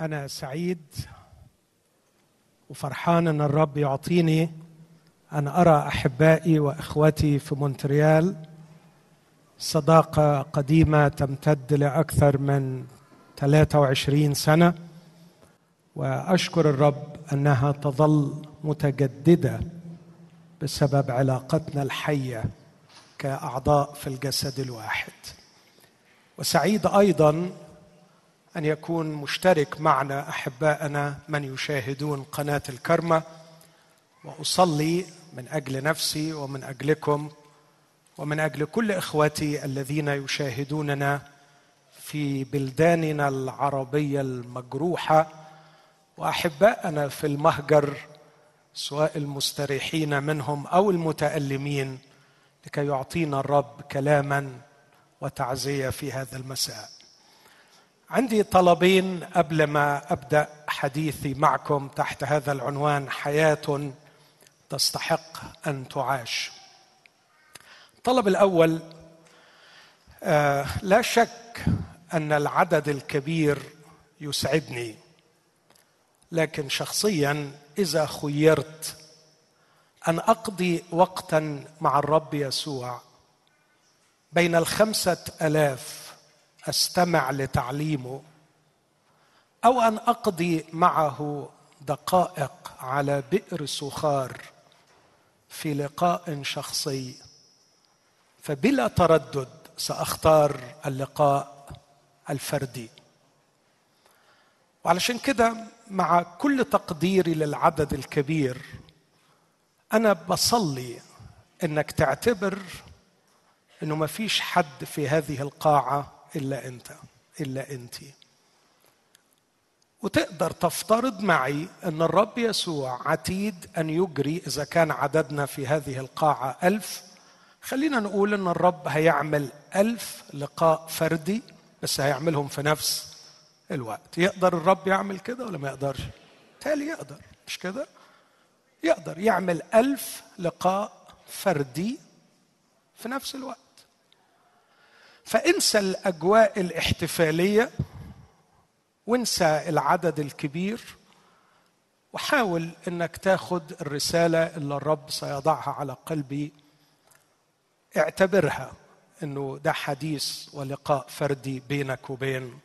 أنا سعيد وفرحان أن الرب يعطيني أن أرى أحبائي وإخوتي في مونتريال صداقة قديمة تمتد لأكثر من 23 سنة وأشكر الرب أنها تظل متجددة بسبب علاقتنا الحية كأعضاء في الجسد الواحد. وسعيد أيضا أن يكون مشترك معنا أحباءنا من يشاهدون قناة الكرمة وأصلي من أجل نفسي ومن أجلكم ومن أجل كل اخوتي الذين يشاهدوننا في بلداننا العربية المجروحة وأحباءنا في المهجر سواء المستريحين منهم أو المتألمين لكي يعطينا الرب كلاما وتعزية في هذا المساء. عندي طلبين قبل ما أبدأ حديثي معكم تحت هذا العنوان حياة تستحق أن تعاش. الطلب الأول آه لا شك أن العدد الكبير يسعدني لكن شخصيا إذا خيرت أن أقضي وقتا مع الرب يسوع بين الخمسة آلاف أستمع لتعليمه أو أن أقضي معه دقائق على بئر سخار في لقاء شخصي فبلا تردد سأختار اللقاء الفردي. وعلشان كده مع كل تقديري للعدد الكبير أنا بصلي إنك تعتبر إنه ما فيش حد في هذه القاعة إلا أنت إلا أنت. وتقدر تفترض معي أن الرب يسوع عتيد أن يجري إذا كان عددنا في هذه القاعة ألف. خلينا نقول أن الرب هيعمل ألف لقاء فردي بس هيعملهم في نفس الوقت. يقدر الرب يعمل كده ولا ما يقدرش؟ تالي يقدر. مش كده؟ يقدر يعمل ألف لقاء فردي في نفس الوقت. فانسى الأجواء الاحتفالية وانسى العدد الكبير وحاول إنك تاخد الرسالة اللي الرب سيضعها على قلبي. اعتبرها إنه ده حديث ولقاء فردي بينك وبين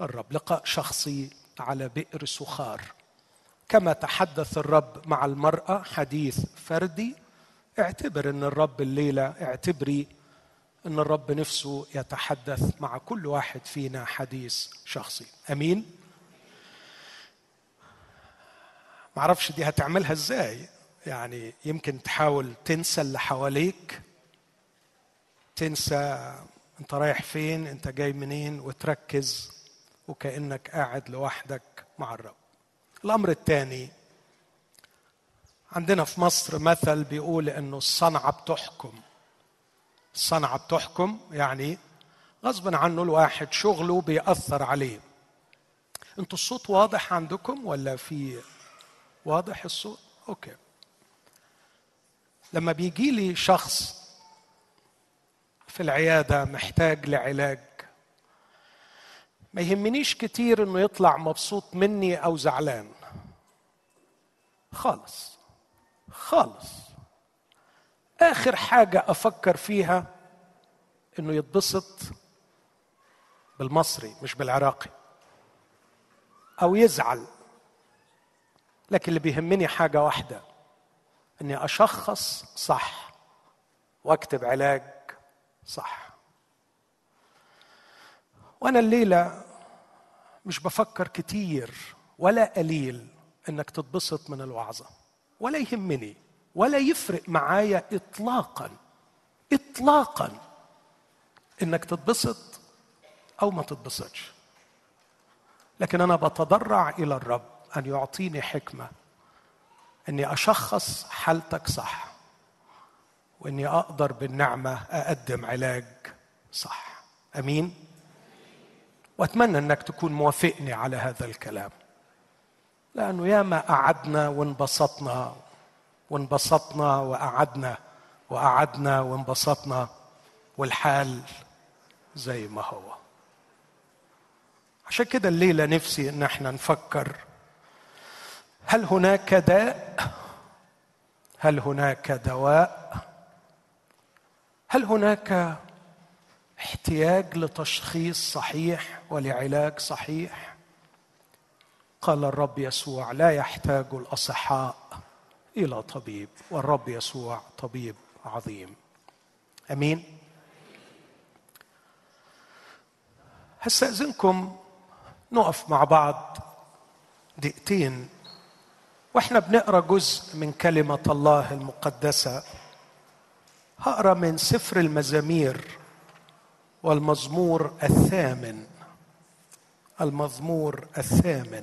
الرب لقاء شخصي على بئر سخار. كما تحدث الرب مع المرأة حديث فردي اعتبر إن الرب الليلة اعتبري إن الرب نفسه يتحدث مع كل واحد فينا حديث شخصي. أمين؟ معرفش دي هتعملها إزاي. يعني يمكن تحاول تنسى اللي حواليك. تنسى أنت رايح فين أنت جاي منين وتركز وكأنك قاعد لوحدك مع الرب. الأمر الثاني عندنا في مصر مثل بيقول إنه الصنعة بتحكم. الصنعة بتحكم يعني غصبا عنه الواحد شغله بيأثر عليه. أنتوا الصوت واضح عندكم ولا في واضح الصوت؟ أوكي. لما بيجي لي شخص في العيادة محتاج لعلاج ما يهمنيش كتير إنه يطلع مبسوط مني أو زعلان. خالص. خالص. آخر حاجة أفكر فيها إنه يتبسط بالمصري مش بالعراقي. أو يزعل. لكن اللي بيهمني حاجة واحدة إني أشخص صح وأكتب علاج صح. وأنا الليلة مش بفكر كتير ولا قليل إنك تتبسط من الوعظة ولا يهمني. ولا يفرق معايا اطلاقا اطلاقا إنك تتبسط أو ما تتبسطش. لكن أنا بتضرع إلى الرب أن يعطيني حكمة إني أشخص حالتك صح وإني أقدر بالنعمة أقدم علاج صح. آمين؟ وأتمنى إنك تكون موافقني على هذا الكلام. لأنه ياما قعدنا وانبسطنا وانبسطنا وقعدنا وقعدنا وانبسطنا والحال زي ما هو عشان كده الليلة نفسي إن إحنا نفكر هل هناك داء؟ هل هناك دواء؟ هل هناك احتياج لتشخيص صحيح ولعلاج صحيح؟ قال الرب يسوع لا يحتاج الأصحاء إلى طبيب والرب يسوع طبيب عظيم. آمين. هستأذنكم نقف مع بعض دقيقتين وإحنا بنقرأ جزء من كلمة الله المقدسة. هقرأ من سفر المزامير والمزمور الثامن. المزمور الثامن.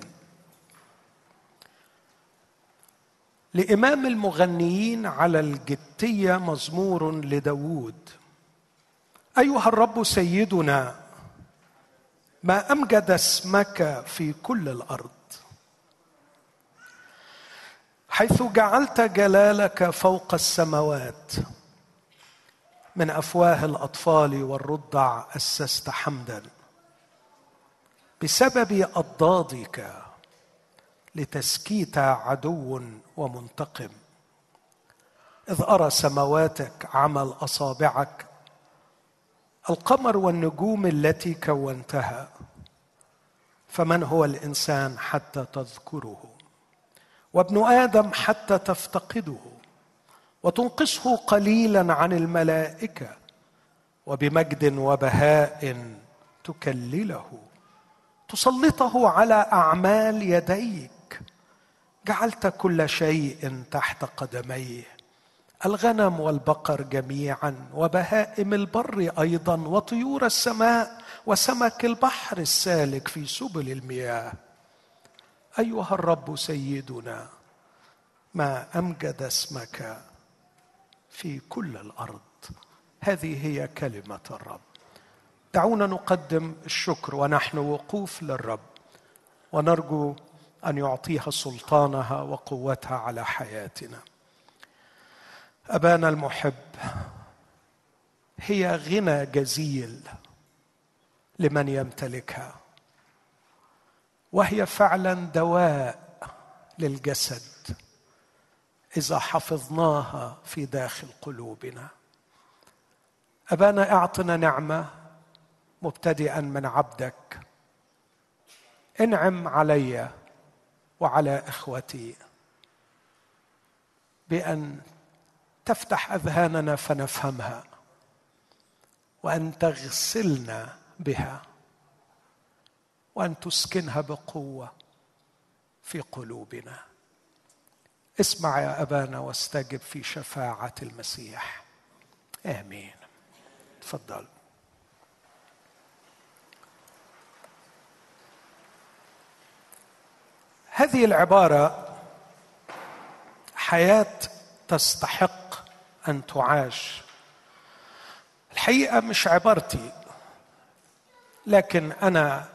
لإمام المغنيين على الجتية مزمور لداود. أيها الرب سيدنا ما أمجد اسمك في كل الأرض. حيث جعلت جلالك فوق السماوات من أفواه الأطفال والرضع أسست حمدا. بسبب أضدادك لتسكيت عدو ومنتقم. إذ أرى سمواتك عمل أصابعك. القمر والنجوم التي كونتها. فمن هو الإنسان حتى تذكره؟ وابن آدم حتى تفتقده. وتنقصه قليلا عن الملائكة. وبمجد وبهاء تكلله. تسلطه على أعمال يديك. جعلت كل شيء تحت قدميه. الغنم والبقر جميعا وبهائم البر أيضا وطيور السماء وسمك البحر السالك في سبل المياه. أيها الرب سيدنا ما أمجد اسمك في كل الأرض. هذه هي كلمة الرب. دعونا نقدم الشكر ونحن وقوف للرب. ونرجو أن يعطيها سلطانها وقوتها على حياتنا. أبانا المحب هي غنى جزيل لمن يمتلكها وهي فعلا دواء للجسد إذا حفظناها في داخل قلوبنا. أبانا أعطنا نعمة مبتدئا من عبدك. انعم علي وعلى إخوتي. بأن تفتح أذهاننا فنفهمها وأن تغسلنا بها وأن تسكنها بقوة في قلوبنا. اسمع يا أبانا واستجب في شفاعة المسيح. آمين. تفضل. هذه العبارة حياة تستحق أن تعاش. الحقيقة مش عبارتي لكن أنا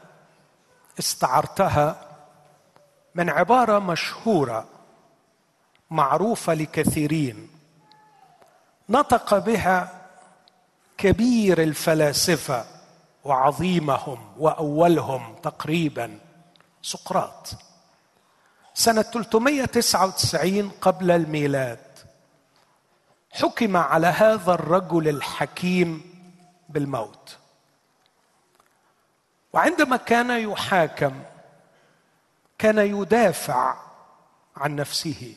استعرتها من عبارة مشهورة معروفة لكثيرين. نطق بها كبير الفلاسفة وعظيمهم وأولهم تقريبا سقراط. سنة 399 قبل الميلاد حكم على هذا الرجل الحكيم بالموت. وعندما كان يحاكم كان يدافع عن نفسه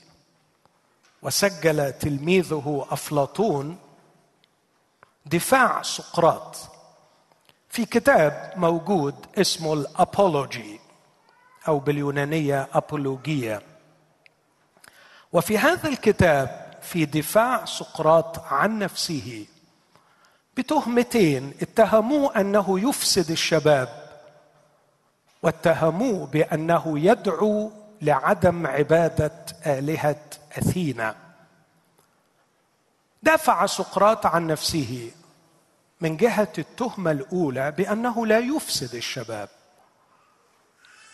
وسجل تلميذه أفلاطون دفاع سقراط في كتاب موجود اسمه الأبولوجي. أو باليونانية ابولوجيا وفي هذا الكتاب في دفاع سقراط عن نفسه بتهمتين اتهموه أنه يفسد الشباب واتهموه بأنه يدعو لعدم عبادة آلهة أثينا. دافع سقراط عن نفسه من جهة التهمة الأولى بأنه لا يفسد الشباب.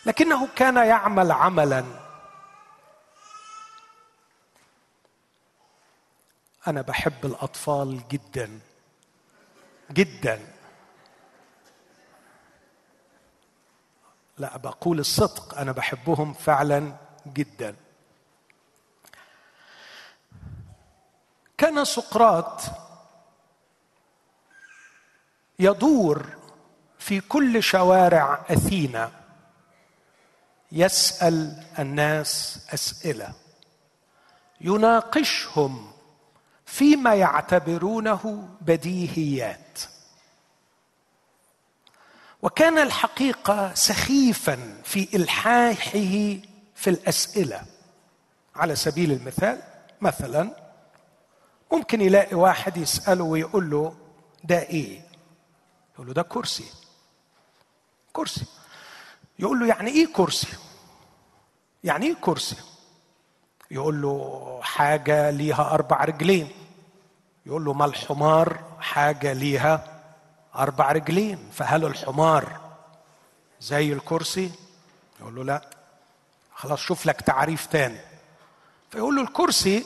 لكنه كان يعمل عملا. أنا بحب الأطفال جدا. جدا. لا بقول الصدق. أنا بحبهم فعلا جدا. كان سقراط يدور في كل شوارع أثينا. يسأل الناس أسئلة يناقشهم فيما يعتبرونه بديهيات. وكان الحقيقة سخيفا في إلحاحه في الأسئلة. على سبيل المثال مثلا ممكن يلاقي واحد يسأله ويقول له ده إيه؟ يقول له ده كرسي. كرسي. يقول له يعني إيه كرسي؟ يعني إيه كرسي؟ يقول له حاجة ليها أربع رجلين. يقول له ما الحمار حاجة ليها أربع رجلين؟ فهل الحمار زي الكرسي؟ يقول له لا. خلاص شوف لك تعريف تاني. فيقول له الكرسي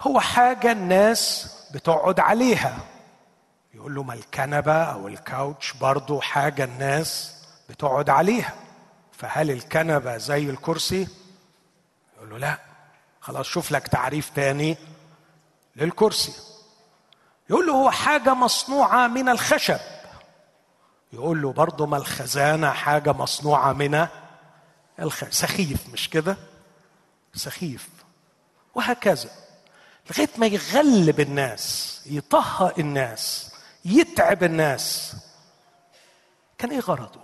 هو حاجة الناس بتقعد عليها. يقول له ما الكنبة أو الكاوتش برضه حاجة الناس بتقعد عليها. فهل الكنبة زي الكرسي؟ يقول له لا. خلاص شوف لك تعريف تاني للكرسي. يقول له هو حاجة مصنوعة من الخشب. يقول له برضه ما الخزانة حاجة مصنوعة من الخشب سخيف مش كده؟ سخيف. وهكذا. لغاية ما يغلب الناس يطهق الناس يتعب الناس. كان إيه غرضه؟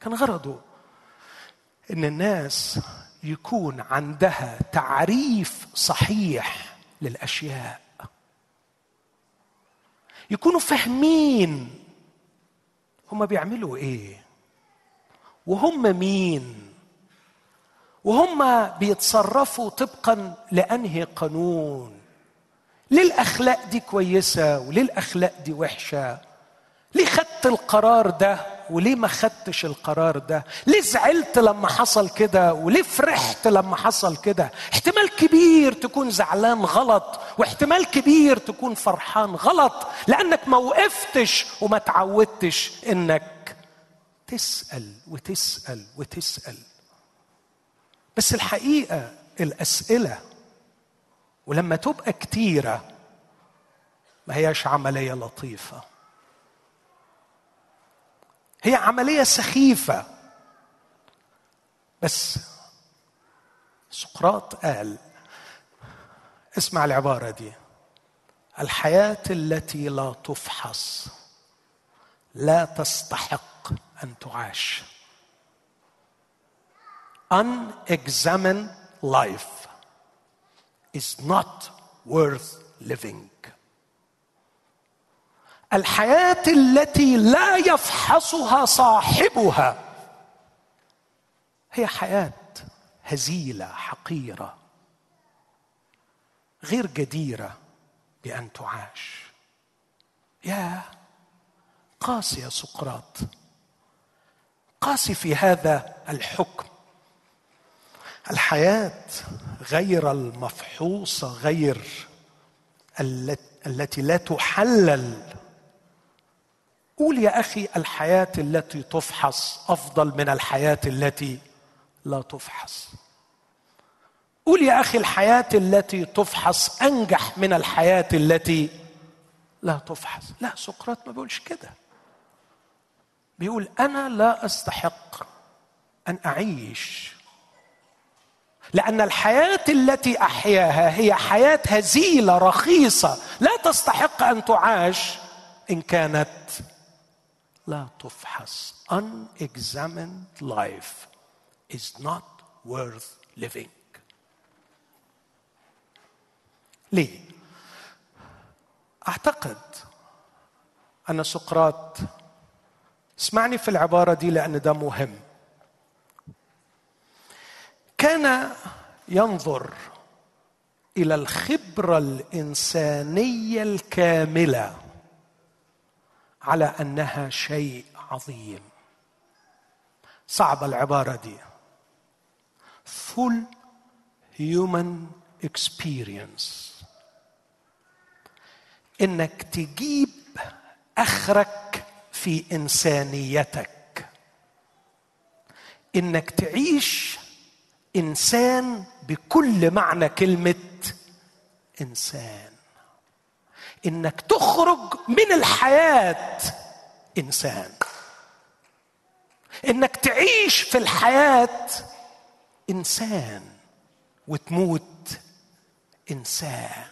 كان غرضه إن الناس يكون عندها تعريف صحيح للأشياء. يكونوا فاهمين هم بيعملوا إيه. وهم مين. وهم بيتصرفوا طبقا لأنهي قانون. ليه الاخلاق دي كويسة وليه الاخلاق دي وحشة. ليه خدت القرار ده وليه ما خدتش القرار ده؟ ليه زعلت لما حصل كده؟ وليه فرحت لما حصل كده؟ احتمال كبير تكون زعلان غلط واحتمال كبير تكون فرحان غلط لأنك ما وقفتش وما تعودتش إنك تسأل وتسأل وتسأل. بس الحقيقة الأسئلة ولما تبقى كتيرة ما هياش عملية لطيفة. هي عملية سخيفة. بس سقراط قال اسمع العبارة دي. الحياة التي لا تفحص لا تستحق أن تعاش. Unexamined life is not worth living. الحياة التي لا يفحصها صاحبها هي حياة هزيلة حقيرة غير جديرة بأن تعاش. يا قاسي يا سقراط قاسي في هذا الحكم. الحياة غير المفحوصة غير التي لا تحلل قول يا أخي الحياة التي تفحص أفضل من الحياة التي لا تفحص. قول يا أخي الحياة التي تفحص أنجح من الحياة التي لا تفحص. لا سقراط ما بيقولش كده. بيقول أنا لا أستحق أن أعيش لأن الحياة التي أحياها هي حياة هزيلة رخيصة لا تستحق أن تعاش إن كانت لا تفحص. Unexamined life is not worth living. ليه؟ أعتقد أن سقراط اسمعني في العبارة دي لأن ده مهم. كان ينظر إلى الخبرة الإنسانية الكاملة. على أنها شيء عظيم. صعبة العبارة دي. Full human experience. إنك تجيب أخرك في إنسانيتك. إنك تعيش إنسان بكل معنى كلمة إنسان. إنك تخرج من الحياة إنسان. إنك تعيش في الحياة إنسان وتموت إنسان.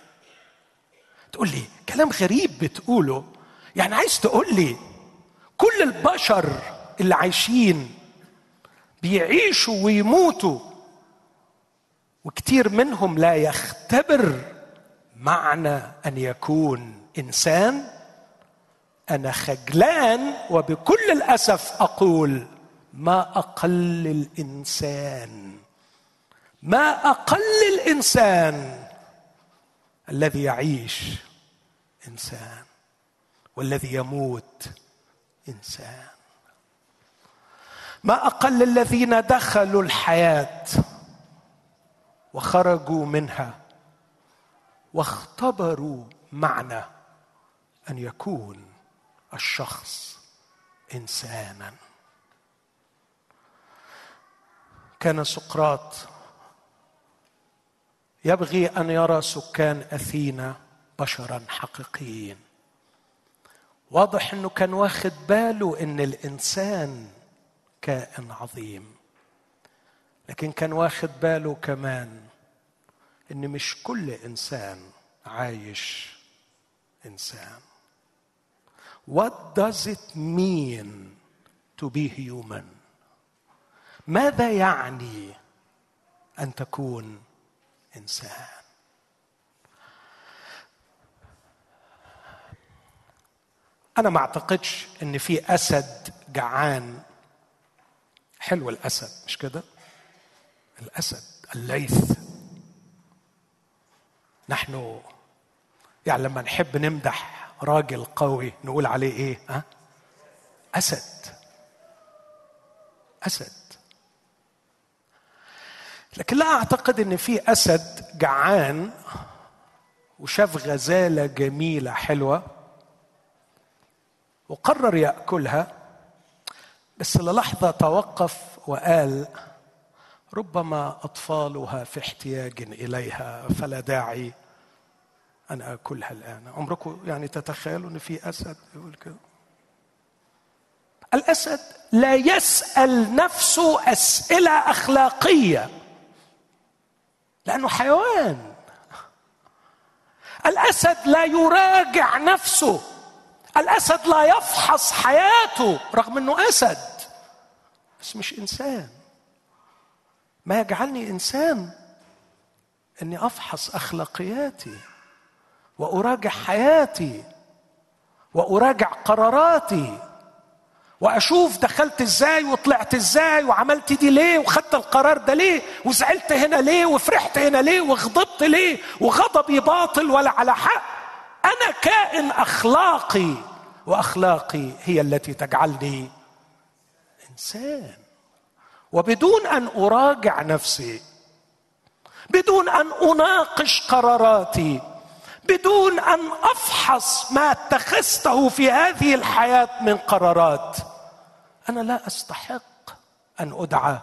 تقول لي كلام غريب بتقوله؟ يعني عايز تقول لي كل البشر اللي عايشين بيعيشوا ويموتوا وكتير منهم لا يختبر معنى أن يكون إنسان؟ أنا خجلان وبكل الأسف أقول ما أقل الإنسان. ما أقل الإنسان الذي يعيش إنسان والذي يموت إنسان. ما أقل الذين دخلوا الحياة وخرجوا منها واختبروا معنى أن يكون الشخص إنسانا. كان سقراط يبغي أن يرى سكان أثينا بشرا حقيقيين. واضح إنه كان واخد باله إن الإنسان كائن عظيم لكن كان واخد باله كمان إن مش كل إنسان عايش إنسان. What does it mean to be human? ماذا يعني أن تكون إنسان؟ أنا ما أعتقدش إن في أسد جعان. حلو الأسد مش كده؟ الأسد الليث. نحن يعني لما نحب نمدح راجل قوي نقول عليه إيه؟ ها؟ أسد. أسد. لكن لا أعتقد إن في أسد جعان وشاف غزالة جميلة حلوة وقرر يأكلها بس للحظة توقف وقال ربما أطفالها في احتياج إليها فلا داعي أن أكلها الآن. عمركم يعني تتخيلوا في أسد يقول كده؟ الأسد لا يسأل نفسه أسئلة أخلاقية لأنه حيوان. الأسد لا يراجع نفسه الأسد لا يفحص حياته رغم إنه أسد بس مش إنسان. ما يجعلني إنسان أني أفحص أخلاقياتي وأراجع حياتي وأراجع قراراتي وأشوف دخلت إزاي وطلعت إزاي وعملت دي ليه وخدت القرار ده ليه وزعلت هنا ليه وفرحت هنا ليه وغضبت ليه وغضبي باطل ولا على حق. أنا كائن أخلاقي وأخلاقي هي التي تجعلني إنسان. وبدون أن أراجع نفسي بدون أن أناقش قراراتي بدون أن أفحص ما اتخذته في هذه الحياة من قرارات أنا لا أستحق أن أدعى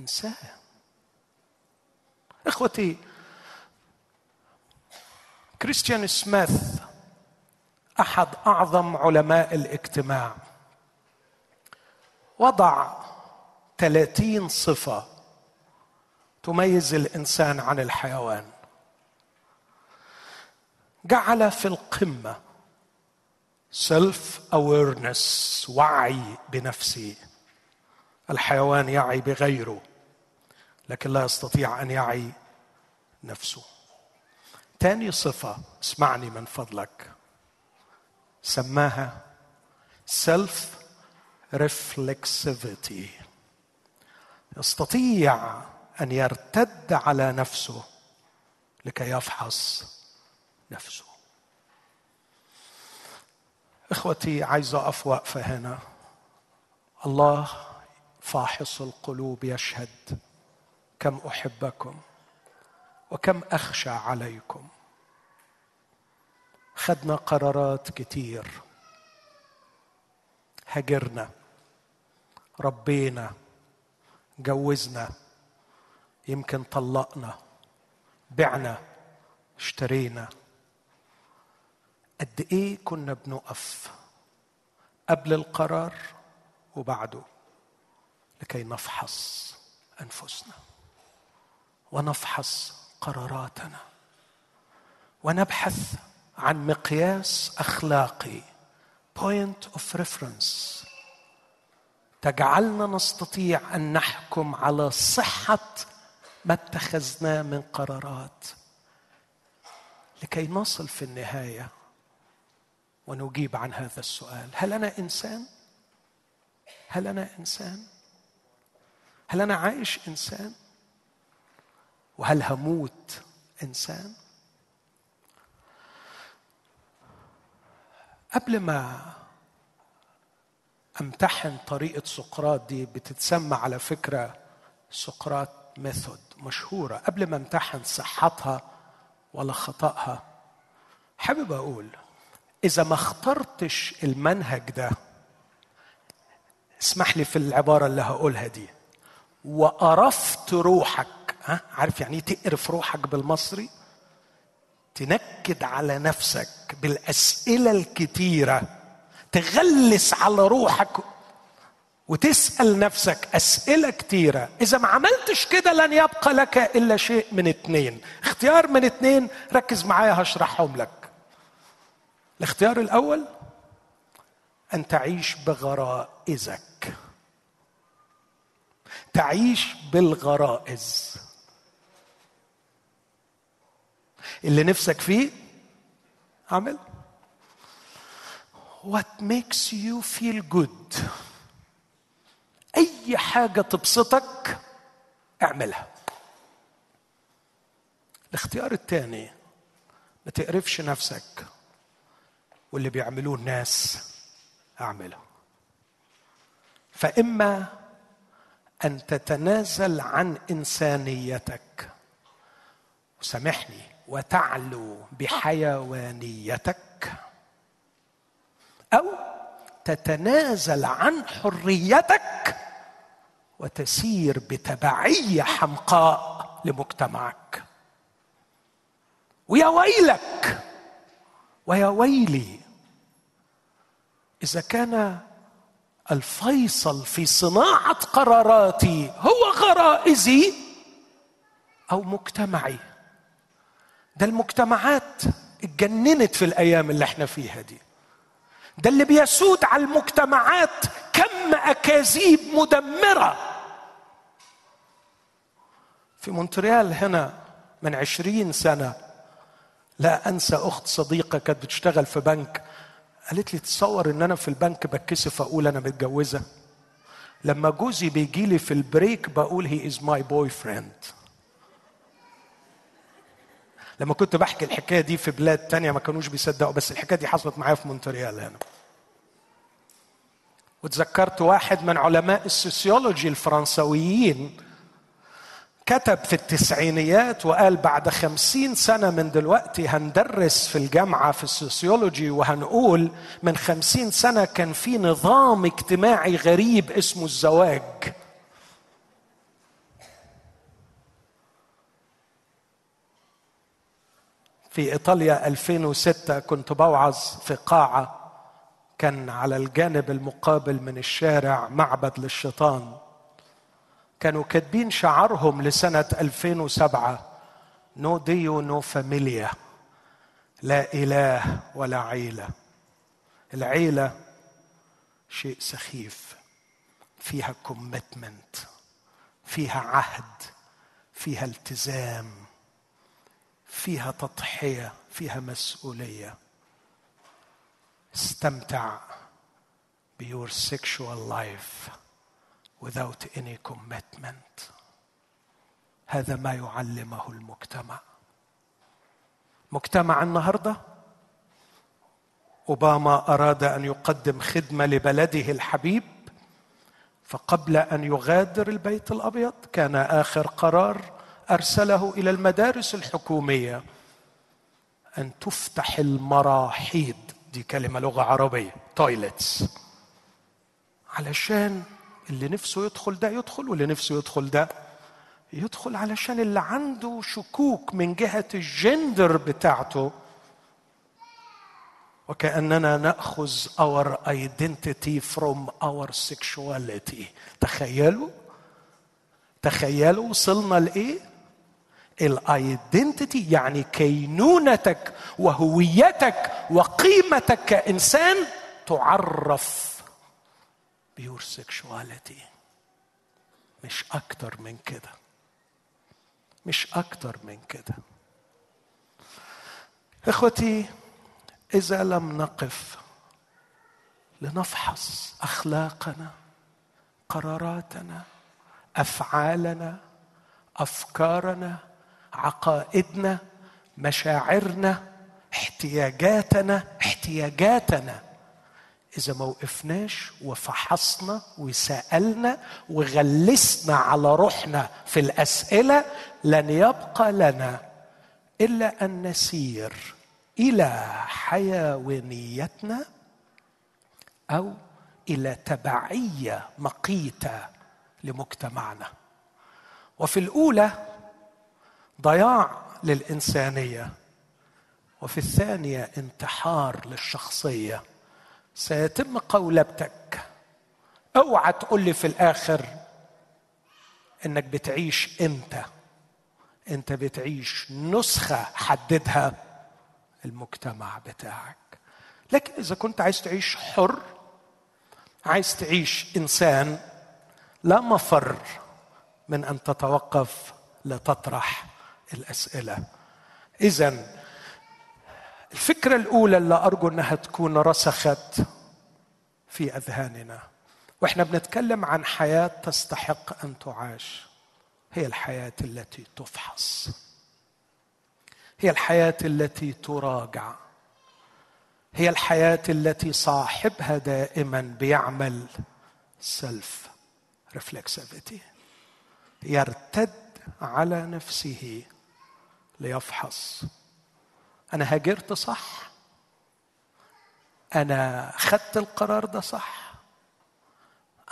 إنسان. إخوتي كريستيان سميث أحد أعظم علماء الاجتماع وضع ثلاثين صفة تميز الإنسان عن الحيوان. جعل في القمة self awareness وعي بنفسي الحيوان يعي بغيره لكن لا يستطيع أن يعي نفسه. ثاني صفة اسمعني من فضلك سماها self reflexivity يستطيع أن يرتد على نفسه لكي يفحص نفسه. إخوتي عايز أقف وقفة هنا. الله فاحص القلوب يشهد كم أحبكم وكم أخشى عليكم. خدنا قرارات كتير. هجرنا. ربينا. جوزنا يمكن طلقنا بعنا اشترينا. قد إيه كنا بنقف قبل القرار وبعده لكي نفحص أنفسنا ونفحص قراراتنا ونبحث عن مقياس أخلاقي point of reference. تجعلنا نستطيع أن نحكم على صحة ما اتخذناه من قرارات. لكي نصل في النهاية ونجيب عن هذا السؤال. هل أنا إنسان؟ هل أنا إنسان؟ هل أنا عايش إنسان؟ وهل هموت إنسان؟ قبل ما أمتحن طريقة سقراط دي بتتسمى على فكرة سقراط ميثود مشهورة. قبل ما أمتحن صحتها ولا خطأها حابب أقول إذا ما اخترتش المنهج ده اسمح لي في العبارة اللي هقولها دي. وقرفت روحك ها؟ عارف يعني إيه تقرف روحك بالمصري؟ تنكد على نفسك بالأسئلة الكتيرة. تغلس على روحك وتسأل نفسك أسئلة كتيرة. إذا ما عملتش كده لن يبقى لك إلا شيء من اتنين. اختيار من اتنين ركز معايا هشرحهم لك. الاختيار الأول أن تعيش بغرائزك. تعيش بالغرائز. اللي نفسك فيه اعمل what makes you feel good? أي حاجة تبسطك اعملها. الاختيار الثاني ما تقرفش نفسك. واللي بيعملوه الناس أعمله. فإما أن تتنازل عن إنسانيتك. وسامحني وتعلو بحيوانيتك. أو تتنازل عن حريتك وتسير بتبعية حمقاء لمجتمعك. ويا ويلك ويا ويلي إذا كان الفيصل في صناعة قراراتي هو غرائزي أو مجتمعي. ده المجتمعات اتجننت في الأيام اللي إحنا فيها دي. ده اللي بيسود على المجتمعات كم أكاذيب مدمرة. في مونتريال هنا من عشرين سنة لا أنسى أخت صديقة كانت بتشتغل في بنك قالت لي تصور إن أنا في البنك بتكسف أقول أنا متجوزة. لما جوزي بيجي لي في ال break بقول he is my boyfriend لما كنت بحكي الحكاية دي في بلاد تانية ما كانوش بيصدقوا بس الحكاية دي حصلت معايا في مونتريال هنا. وتذكرت واحد من علماء ال sociology الفرنسويين كتب في التسعينيات وقال بعد خمسين سنة من دلوقتي هندرس في الجامعة في ال sociology وهنقول من خمسين سنة كان في نظام اجتماعي غريب اسمه الزواج. في إيطاليا 2006 كنت بوعظ في قاعه كان على الجانب المقابل من الشارع معبد للشيطان. كانوا كاتبين شعارهم لسنة 2007 no Dio no famiglia لا إله ولا عيلة. العيلة شيء سخيف. فيها commitment فيها عهد. فيها التزام. فيها تضحية فيها مسؤولية. استمتع بـ your sexual life without any commitment. هذا ما يعلمه المجتمع. مجتمع النهارده أوباما أراد أن يقدم خدمة لبلده الحبيب فقبل أن يغادر البيت الأبيض كان آخر قرار أرسله إلى المدارس الحكومية أن تفتح المراحيض دي كلمة لغة عربية تويلتس علشان اللي نفسه يدخل ده يدخل واللي نفسه يدخل ده يدخل علشان اللي عنده شكوك من جهة الجندر بتاعته. وكأننا نأخذ our identity from our sexuality. تخيلوا؟ تخيلوا وصلنا لإيه؟ ال identity يعني كينونتك وهويتك وقيمتك كإنسان تعرف بـ your sexuality مش أكتر من كده. مش أكتر من كده. إخوتي إذا لم نقف لنفحص أخلاقنا قراراتنا أفعالنا أفكارنا عقائدنا مشاعرنا احتياجاتنا احتياجاتنا. إذا ما وقفناش وفحصنا وسألنا وغلسنا على روحنا في الأسئلة لن يبقى لنا إلا أن نسير إلى حيوانيتنا أو إلى تبعية مقيتة لمجتمعنا. وفي الأولى ضياع للإنسانية وفي الثانية انتحار للشخصية. سيتم قولبتك أوعى تقول لي في الآخر إنك بتعيش انت أنت بتعيش نسخة حددها المجتمع بتاعك. لكن إذا كنت عايز تعيش حر عايز تعيش إنسان لا مفر من أن تتوقف لتطرح الأسئلة. اذا الفكرة الأولى اللي أرجو إنها تكون رسخت في أذهاننا. وإحنا بنتكلم عن حياة تستحق أن تعاش. هي الحياة التي تفحص. هي الحياة التي تراجع. هي الحياة التي صاحبها دائما بيعمل self reflexivity يرتد على نفسه ليفحص. أنا هاجرت صح؟ أنا خدت القرار ده صح؟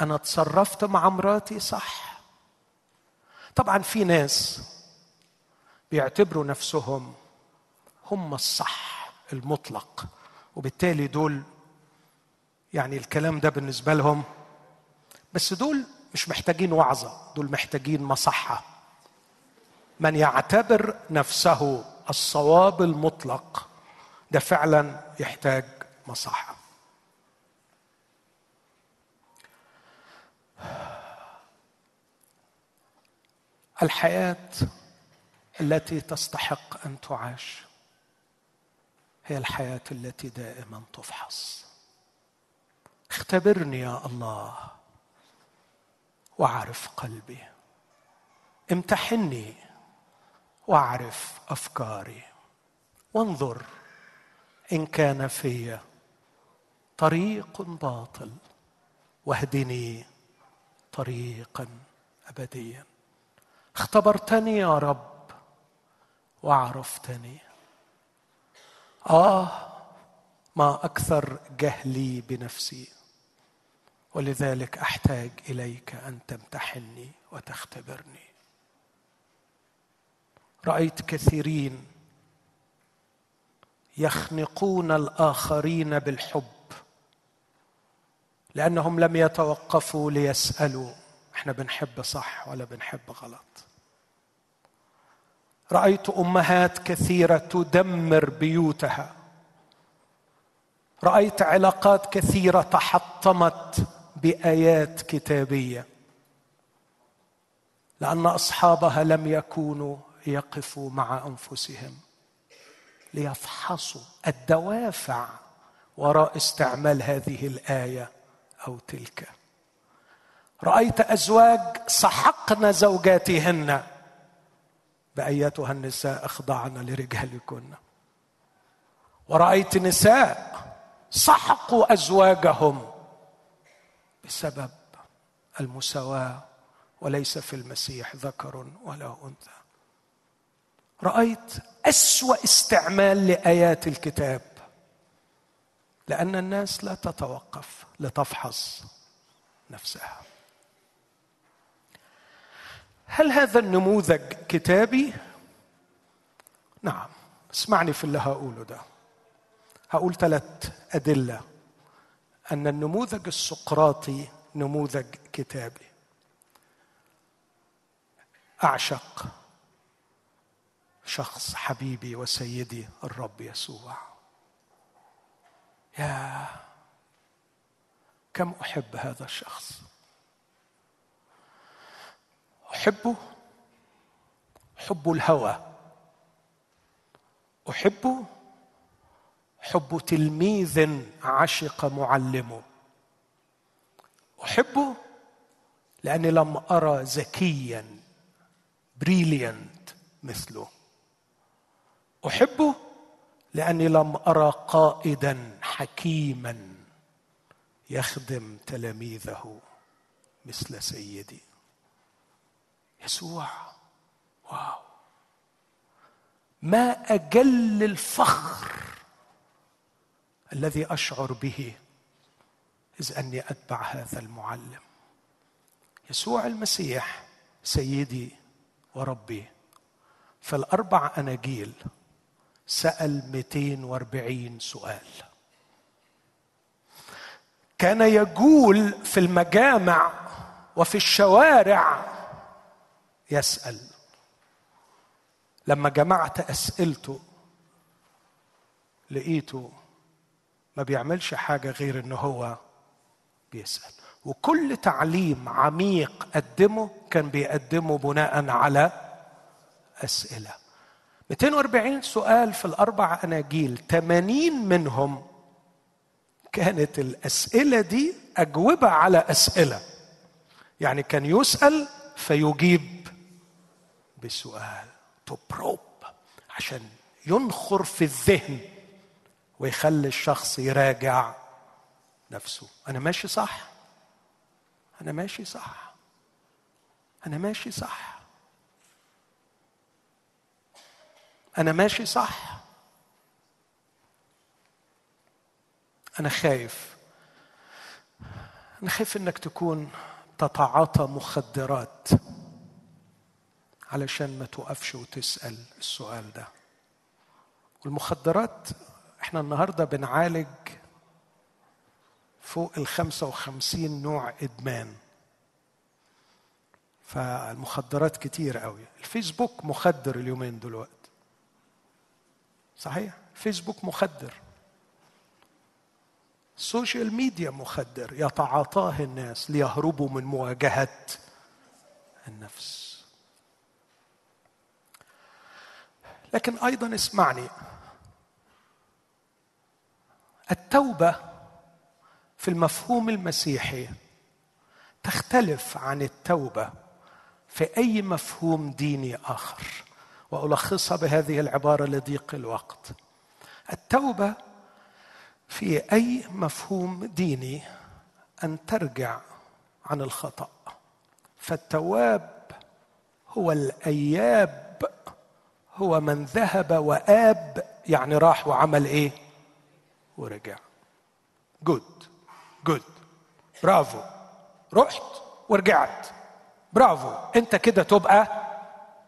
أنا تصرفت مع مراتي صح؟ طبعا في ناس بيعتبروا نفسهم هم الصح المطلق وبالتالي دول يعني الكلام ده بالنسبة لهم بس دول مش محتاجين وعظة دول محتاجين مصحة. من يعتبر نفسه الصواب المطلق ده فعلا يحتاج مصحة. الحياة التي تستحق أن تعاش هي الحياة التي دائما تفحص. اختبرني يا الله واعرف قلبي. امتحني واعرف أفكاري. وانظر إن كان في طريق باطل واهدني طريقا ابديا. اختبرتني يا رب وعرفتني. آه ما أكثر جهلي بنفسي ولذلك أحتاج إليك أن تمتحني وتختبرني. رأيت كثيرين يخنقون الآخرين بالحب لأنهم لم يتوقفوا ليسألوا إحنا بنحب صح ولا بنحب غلط. رأيت أمهات كثيرة تدمر بيوتها. رأيت علاقات كثيرة تحطمت بآيات كتابية لأن أصحابها لم يكونوا يقفوا مع أنفسهم ليفحصوا الدوافع وراء استعمال هذه الآية أو تلك. رأيت أزواج سحقن زوجاتهن. بأيتها النساء أخضعن لرجالكن. ورأيت نساء سحقوا أزواجهم بسبب المساواة وليس في المسيح ذكر ولا أنثى. رأيت أسوأ استعمال لآيات الكتاب لأن الناس لا تتوقف لتفحص نفسها. هل هذا النموذج كتابي؟ نعم. اسمعني في اللي هقوله ده. هقول ثلاث أدلة أن النموذج السقراطي نموذج كتابي. أعشق شخص حبيبي وسيدي الرب يسوع. يا كم أحب هذا الشخص. أحبه حب الهوى. أحبه حب تلميذ عشق معلمه أحبه لأني لم أرى ذكيا بريليانت مثله. أحبه لأني لم أرى قائدا حكيما يخدم تلاميذه مثل سيدي. يسوع واو. ما أجل الفخر الذي أشعر به إذ أني أتبع هذا المعلم. يسوع المسيح سيدي وربي. في الاربع أناجيل سأل 240 سؤال. كان يجول في المجامع وفي الشوارع يسأل. لما جمعت أسئلته لقيته ما بيعملش حاجة غير إن هو بيسأل. وكل تعليم عميق قدمه كان بيقدمه بناء على أسئلة. 240 سؤال في الأربع أناجيل. 80 منهم كانت الأسئلة دي أجوبة على أسئلة. يعني كان يسأل فيجيب بسؤال تبروب عشان ينخر في الذهن ويخلي الشخص يراجع نفسه. أنا ماشي صح؟ أنا ماشي صح. أنا ماشي صح. أنا ماشي صح. أنا خايف. أنا خايف إنك تكون تتعاطى مخدرات علشان ما توقفش وتسأل السؤال ده. والمخدرات إحنا النهارده بنعالج فوق ال 55 نوع إدمان. فالمخدرات كتير قوي. الفيسبوك مخدر اليومين دلوقتي. صحيح. فيسبوك مخدر. ال social media مخدر. يتعاطاه الناس ليهربوا من مواجهة النفس. لكن أيضا اسمعني. التوبة في المفهوم المسيحي تختلف عن التوبة في أي مفهوم ديني آخر. وألخصها بهذه العبارة لضيق الوقت. التوبة في أي مفهوم ديني أن ترجع عن الخطأ. فالتواب هو الأياب هو من ذهب وآب يعني راح وعمل إيه؟ ورجع. جود جود برافو رحت ورجعت. برافو أنت كده تبقى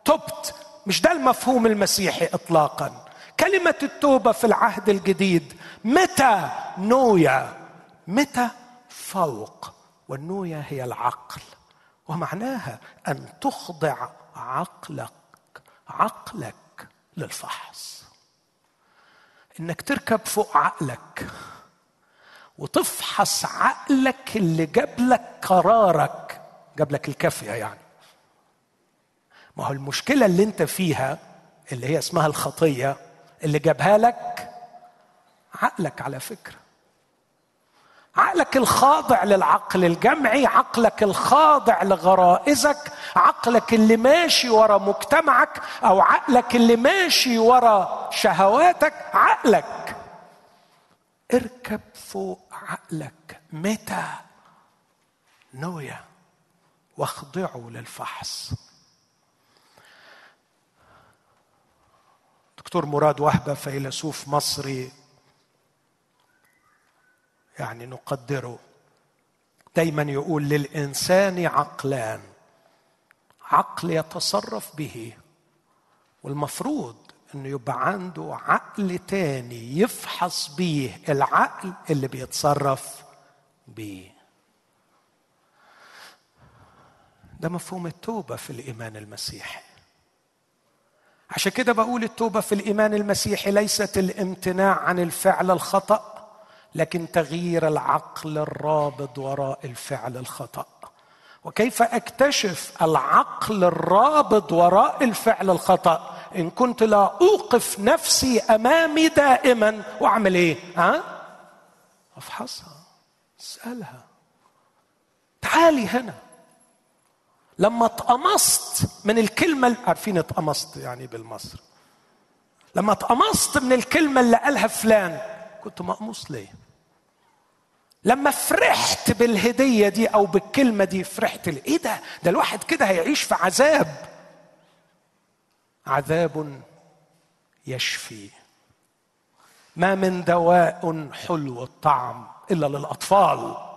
تبت مش ده المفهوم المسيحي اطلاقا. كلمة التوبة في العهد الجديد متى نويا؟ متى فوق؟ والنويا هي العقل. ومعناها أن تخضع عقلك عقلك للفحص. إنك تركب فوق عقلك وتفحص عقلك اللي جاب لك قرارك. جاب لك الكافية يعني. ما هو المشكلة اللي انت فيها اللي هي اسمها الخطية اللي جابها لك عقلك على فكرة. عقلك الخاضع للعقل الجمعي عقلك الخاضع لغرائزك عقلك اللي ماشي ورا مجتمعك أو عقلك اللي ماشي ورا شهواتك عقلك. اركب فوق عقلك متى؟ نويا واخضعوا للفحص. دكتور مراد وهبة فيلسوف مصري. يعني نقدره. دايما يقول للإنسان عقلان. عقل يتصرف به. والمفروض إنه يبقى عنده عقل تاني يفحص بيه العقل اللي بيتصرف بيه. ده مفهوم التوبة في الإيمان المسيحي. عشان كده بقول التوبة في الإيمان المسيحي ليست الامتناع عن الفعل الخطأ لكن تغيير العقل الرابض وراء الفعل الخطأ. وكيف أكتشف العقل الرابض وراء الفعل الخطأ؟ إن كنت لا أوقف نفسي أمامي دائما وأعمل إيه؟ ها؟ أفحصها أسألها. تعالي هنا. لما اتقمصت من الكلمة عارفين اتقمصت يعني بالمصر؟ لما اتقمصت من الكلمة اللي قالها فلان كنت مقموص ليه؟ لما فرحت بالهدية دي أو بالكلمة دي فرحت ليه؟ إيه ده؟ ده الواحد كده هيعيش في عذاب. عذاب يشفي. ما من دواء حلو الطعم إلا للأطفال.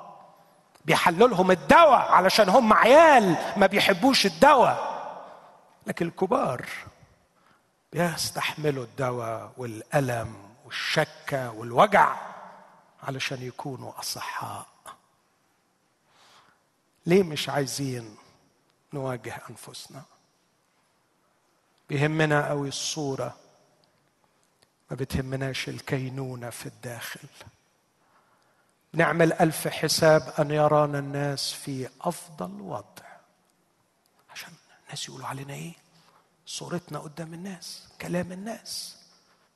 بيحلوا لهم الدواء علشان هم عيال ما بيحبوش الدواء. لكن الكبار بيستحملوا الدواء والألم والشكة والوجع علشان يكونوا أصحاء. ليه مش عايزين نواجه أنفسنا؟ بيهمنا قوي الصورة. ما بتهمناش الكينونة في الداخل. نعمل ألف حساب أن يرانا الناس في أفضل وضع. عشان الناس يقولوا علينا إيه؟ صورتنا قدام الناس كلام الناس.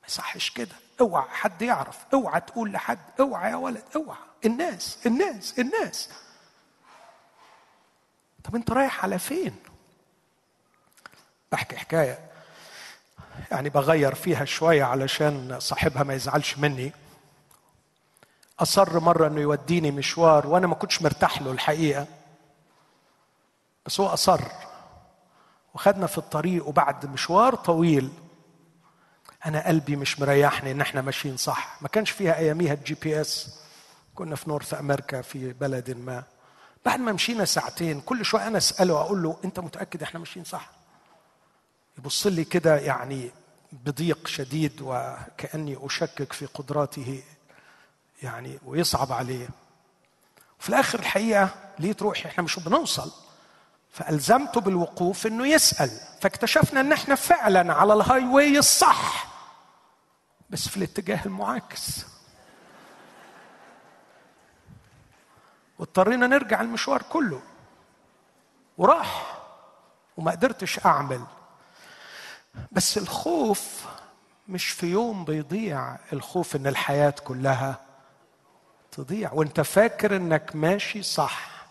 ما يصحش كده. اوعى حد يعرف. اوعى تقول لحد. اوعى يا ولد. اوعى. الناس الناس الناس. طب انت رايح على فين؟ بحكي حكاية. يعني بغير فيها شوية علشان صاحبها ما يزعلش مني. أصر مرة إنه يوديني مشوار وأنا ما كنتش مرتاح له الحقيقة. بس هو أصر. وخدنا في الطريق وبعد مشوار طويل. أنا قلبي مش مريحني إن إحنا ماشيين صح. ما كانش فيها أياميها ال GPS. كنا في North America في بلد ما. بعد ما مشينا ساعتين كل شوية أنا أسأله أقول له أنت متأكد إحنا ماشيين صح؟ يبص لي كده يعني بضيق شديد وكأني أشكك في قدراته يعني ويصعب عليه. في الآخر الحقيقة ليه روحي إحنا مش بنوصل. فألزمته بالوقوف إنه يسأل. فاكتشفنا إن إحنا فعلا على ال highway الصح بس في الاتجاه المعاكس. واضطرينا نرجع المشوار كله. وراح وما قدرتش أعمل. بس الخوف مش في يوم بيضيع الخوف إن الحياة كلها تضيع. وانت فاكر انك ماشي صح.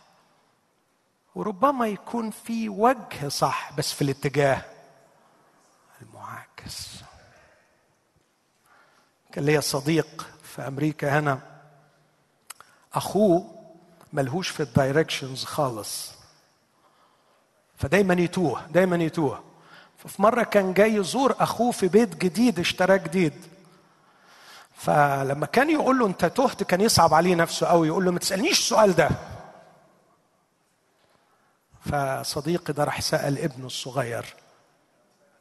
وربما يكون في وجه صح بس في الاتجاه المعاكس. كان ليا صديق في أمريكا هنا. أخوه ملهوش في الدايركشنز خالص. فدايما يتوه دايما يتوه. ففي مرة كان جاي يزور أخوه في بيت جديد اشتراه جديد. فلما كان يقول له انت تهت كان يصعب عليه نفسه قوي يقول له ما تسألنيش السؤال ده. فصديقي ده راح سأل ابنه الصغير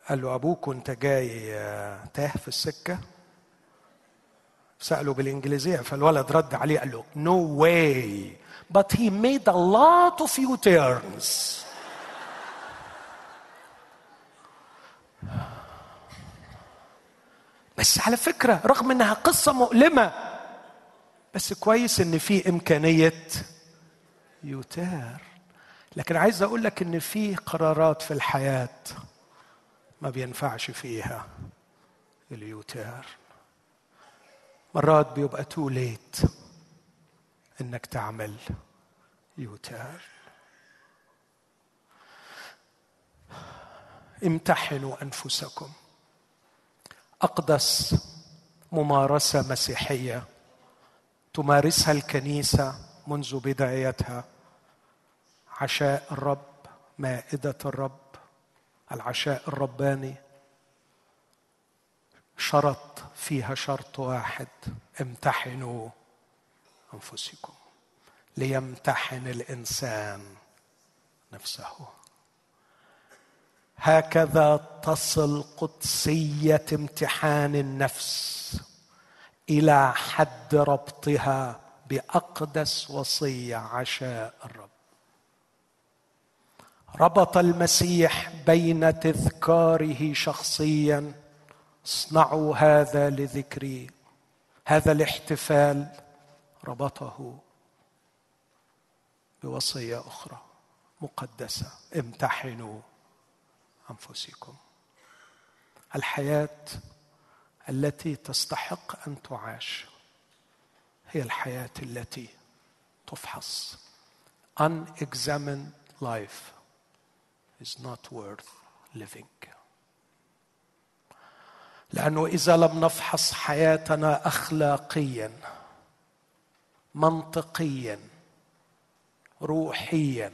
قال له أبوك وانت جاي آه، تاه في السكة؟ سأله بالإنجليزية فالولد رد عليه قال له no way. But he made a lot of U-turns. بس على فكرة رغم إنها قصة مؤلمة بس كويس إن في إمكانية يوتار لكن عايز أقول لك إن في قرارات في الحياة ما بينفعش فيها اليوتار مرات بيبقى تو ليت إنك تعمل يوتار امتحنوا أنفسكم. أقدس ممارسة مسيحية تمارسها الكنيسة منذ بدايتها عشاء الرب مائدة الرب العشاء الرباني. شرط فيها شرط واحد امتحنوا أنفسكم. ليمتحن الإنسان نفسه. هكذا تصل قدسية امتحان النفس إلى حد ربطها بأقدس وصية عشاء الرب. ربط المسيح بين تذكاره شخصيا. اصنعوا هذا لذكري. هذا الاحتفال ربطه بوصية أخرى مقدسة. امتحنوا. أنفسكم. الحياة التي تستحق أن تعاش هي الحياة التي تفحص. Unexamined life is not worth living. لأنه إذا لم نفحص حياتنا اخلاقيا منطقيا روحيا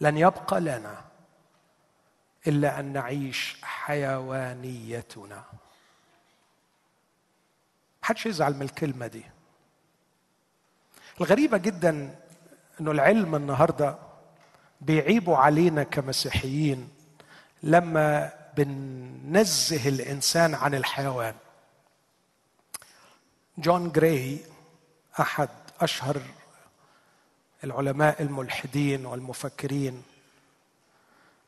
لن يبقى لنا إلا أن نعيش حيوانيتنا. محدش يزعل من الكلمة دي. الغريبة جدا إنه العلم النهارده بيعيبوا علينا كمسيحيين لما بننزه الإنسان عن الحيوان. جون جراي أحد أشهر العلماء الملحدين والمفكرين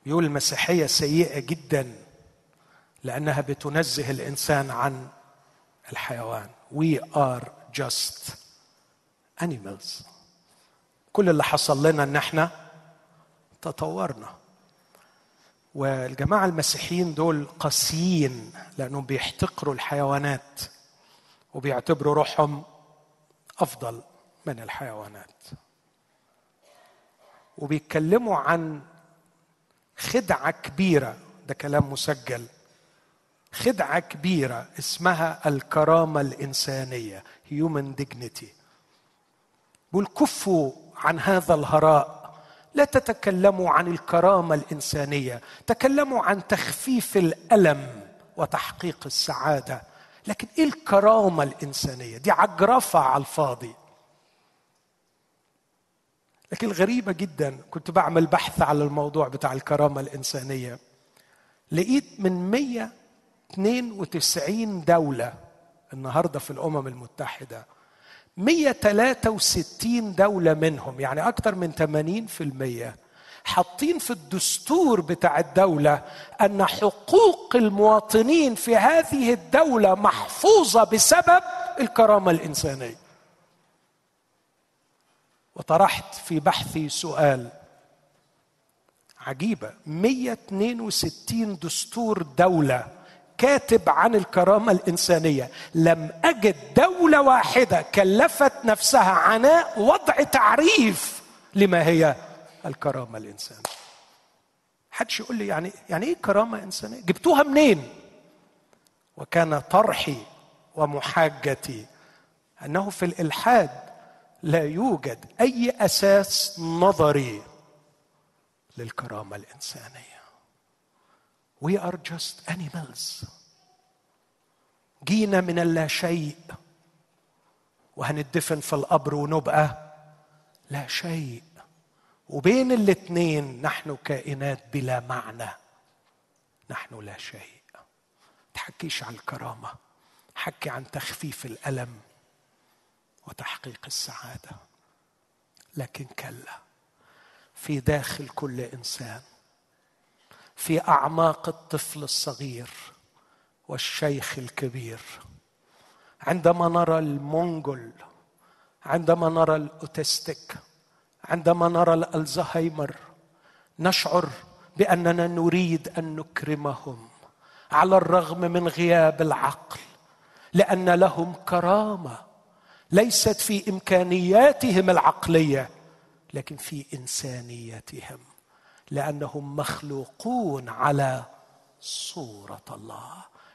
بيقول المسيحيه سيئة جدا لأنها بتنزه الإنسان عن الحيوان. We are just animals. كل اللي حصل لنا إن إحنا تطورنا. والجماعة المسيحيين دول قاسيين لأنهم بيحتقروا الحيوانات وبيعتبروا روحهم أفضل من الحيوانات. وبيتكلموا عن خدعة كبيرة. ده كلام مسجل. خدعة كبيرة اسمها الكرامة الإنسانية human dignity. بيقول كفوا عن هذا الهراء. لا تتكلموا عن الكرامة الإنسانية تكلموا عن تخفيف الألم وتحقيق السعادة. لكن إيه الكرامة الإنسانية؟ دي عجرفة على الفاضي. لكن الغريبة جدا. كنت بعمل بحث على الموضوع بتاع الكرامة الإنسانية. لقيت من 192 دولة النهاردة في الأمم المتحدة 163 دولة منهم يعني أكثر من 80% حاطين في الدستور بتاع الدولة أن حقوق المواطنين في هذه الدولة محفوظة بسبب الكرامة الإنسانية. وطرحت في بحثي سؤال عجيبة. 162 دستور دولة كاتب عن الكرامة الإنسانية لم أجد دولة واحدة كلفت نفسها عناء وضع تعريف لما هي الكرامة الإنسانية. حدش يقول لي يعني يعني إيه كرامة إنسانية؟ جبتوها منين؟ وكان طرحي ومحاجتي أنه في الإلحاد لا يوجد أي أساس نظري للكرامة الإنسانية. We are just animals. جينا من اللا شيء. وهندفن في القبر ونبقى لا شيء. وبين الاثنين نحن كائنات بلا معنى. نحن لا شيء. تحكيش عن الكرامة. حكي عن تخفيف الألم. وتحقيق السعادة. لكن كلا في داخل كل إنسان في أعماق الطفل الصغير والشيخ الكبير عندما نرى المونجول عندما نرى الأوتستيك عندما نرى الألزهايمر نشعر بأننا نريد أن نكرمهم على الرغم من غياب العقل لأن لهم كرامة. ليست في إمكانياتهم العقلية لكن في إنسانيتهم لأنهم مخلوقون على صورة الله.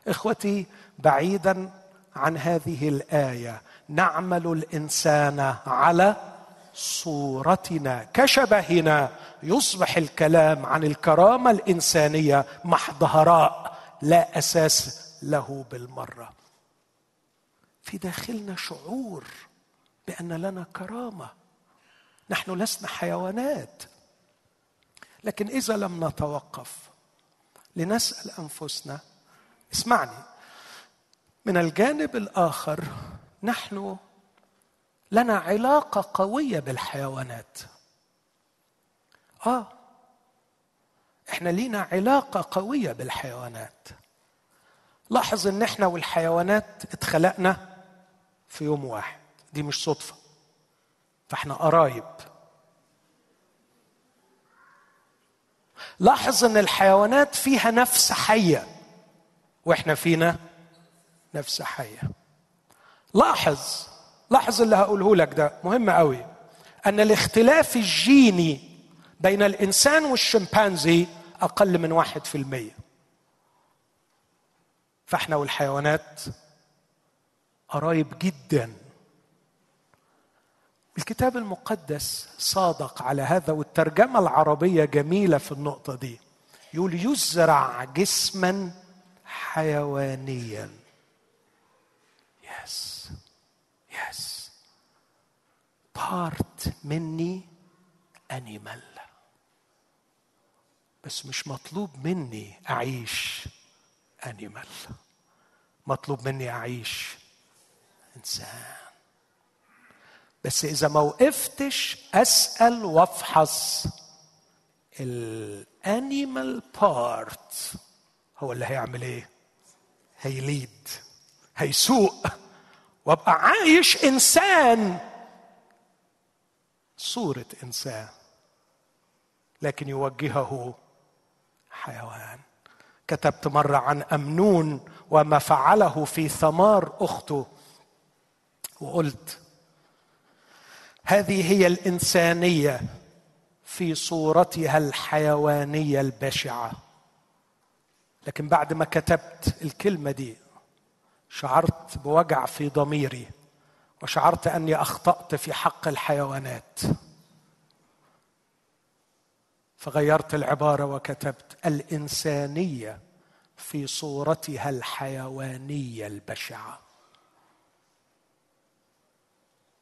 إخوتي بعيدا عن هذه الآية نعمل الإنسان على صورتنا كشبهنا يصبح الكلام عن الكرامة الإنسانية محض هراء لا أساس له بالمرة. في داخلنا شعور بأن لنا كرامة. نحن لسنا حيوانات. لكن إذا لم نتوقف لنسأل أنفسنا اسمعني من الجانب الآخر نحن لنا علاقة قوية بالحيوانات. آه إحنا لينا علاقة قوية بالحيوانات. لاحظ إن إحنا والحيوانات اتخلقنا في يوم واحد. دي مش صدفة. فاحنا قرايب. لاحظ إن الحيوانات فيها نفس حية. وإحنا فينا نفس حية. لاحظ لاحظ اللي هقوله لك ده. مهم قوي. أن الاختلاف الجيني بين الإنسان والشمبانزي أقل من واحد في المية. فإحنا والحيوانات قرايب جدا. الكتاب المقدس صادق على هذا والترجمة العربية جميلة في النقطة دي. يقول يزرع جسما حيوانيا. yes yes part مني animal بس مش مطلوب مني أعيش animal مطلوب مني أعيش إنسان. بس إذا ما وقفتش أسأل وأفحص. ال animal part هو اللي هيعمل إيه؟ هي lead. هيسوق. وأبقى عايش إنسان. صورة إنسان. لكن يوجهه حيوان. كتبت مرة عن أمنون وما فعله في ثمار أخته. وقلت هذه هي الإنسانية في صورتها الحيوانية البشعة. لكن بعد ما كتبت الكلمة دي شعرت بوجع في ضميري وشعرت أني أخطأت في حق الحيوانات. فغيرت العبارة وكتبت الإنسانية في صورتها الحيوانية البشعة.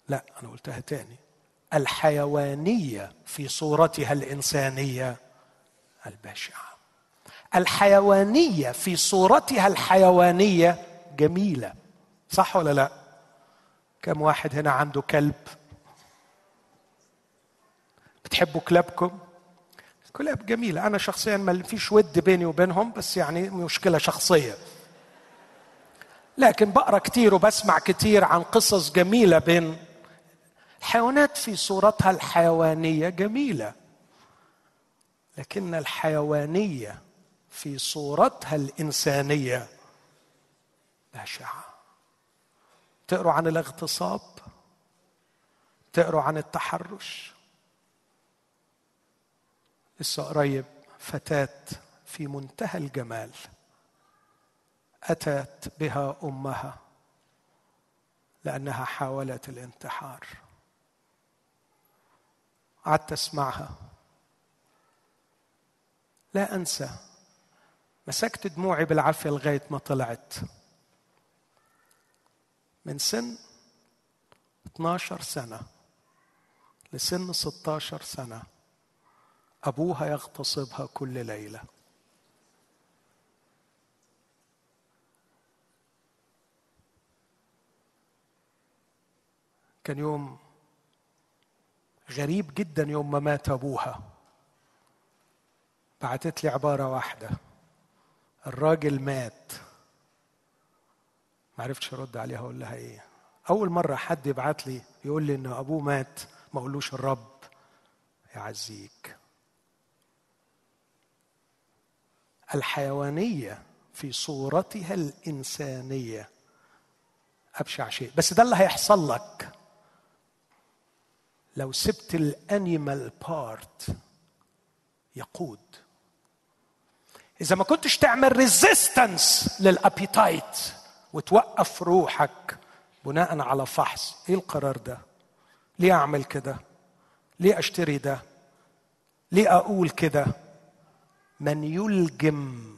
لا أنا قلتها تاني. الحيوانية في صورتها الإنسانية البشعة. الحيوانية في صورتها الحيوانية جميلة صح ولا لا؟ كم واحد هنا عنده كلب؟ بتحبوا كلابكم؟ كلاب جميلة. أنا شخصيا ما فيش ود بيني وبينهم بس يعني مشكلة شخصية. لكن بقرأ كتير وبسمع كتير عن قصص جميلة بين الحيوانات في صورتها الحيوانية جميلة لكن الحيوانية في صورتها الإنسانية بشعة. تقروا عن الاغتصاب تقروا عن التحرش. لسه قريب فتاة في منتهى الجمال أتت بها أمها لأنها حاولت الانتحار. قعدت أسمعها. لا أنسى مسكت دموعي بالعافية لغاية ما طلعت. من سن 12 سنة لسن 16 سنة أبوها يغتصبها كل ليلة. كان يوم غريب جدا يوم ما مات أبوها. بعتت لي عبارة واحدة. الراجل مات. ما عرفتش أرد عليها أقول لها إيه. أول مرة حد يبعت لي يقول لي ان أبوه مات ما أقولوش الرب يعزيك. الحيوانية في صورتها الإنسانية أبشع شيء. بس ده اللي هيحصل لك. لو سبت ال animal part يقود. إذا ما كنتش تعمل resistance لل appetite وتوقف روحك بناء على فحص إيه القرار ده؟ ليه أعمل كده؟ ليه أشتري ده؟ ليه أقول كده؟ من يلجم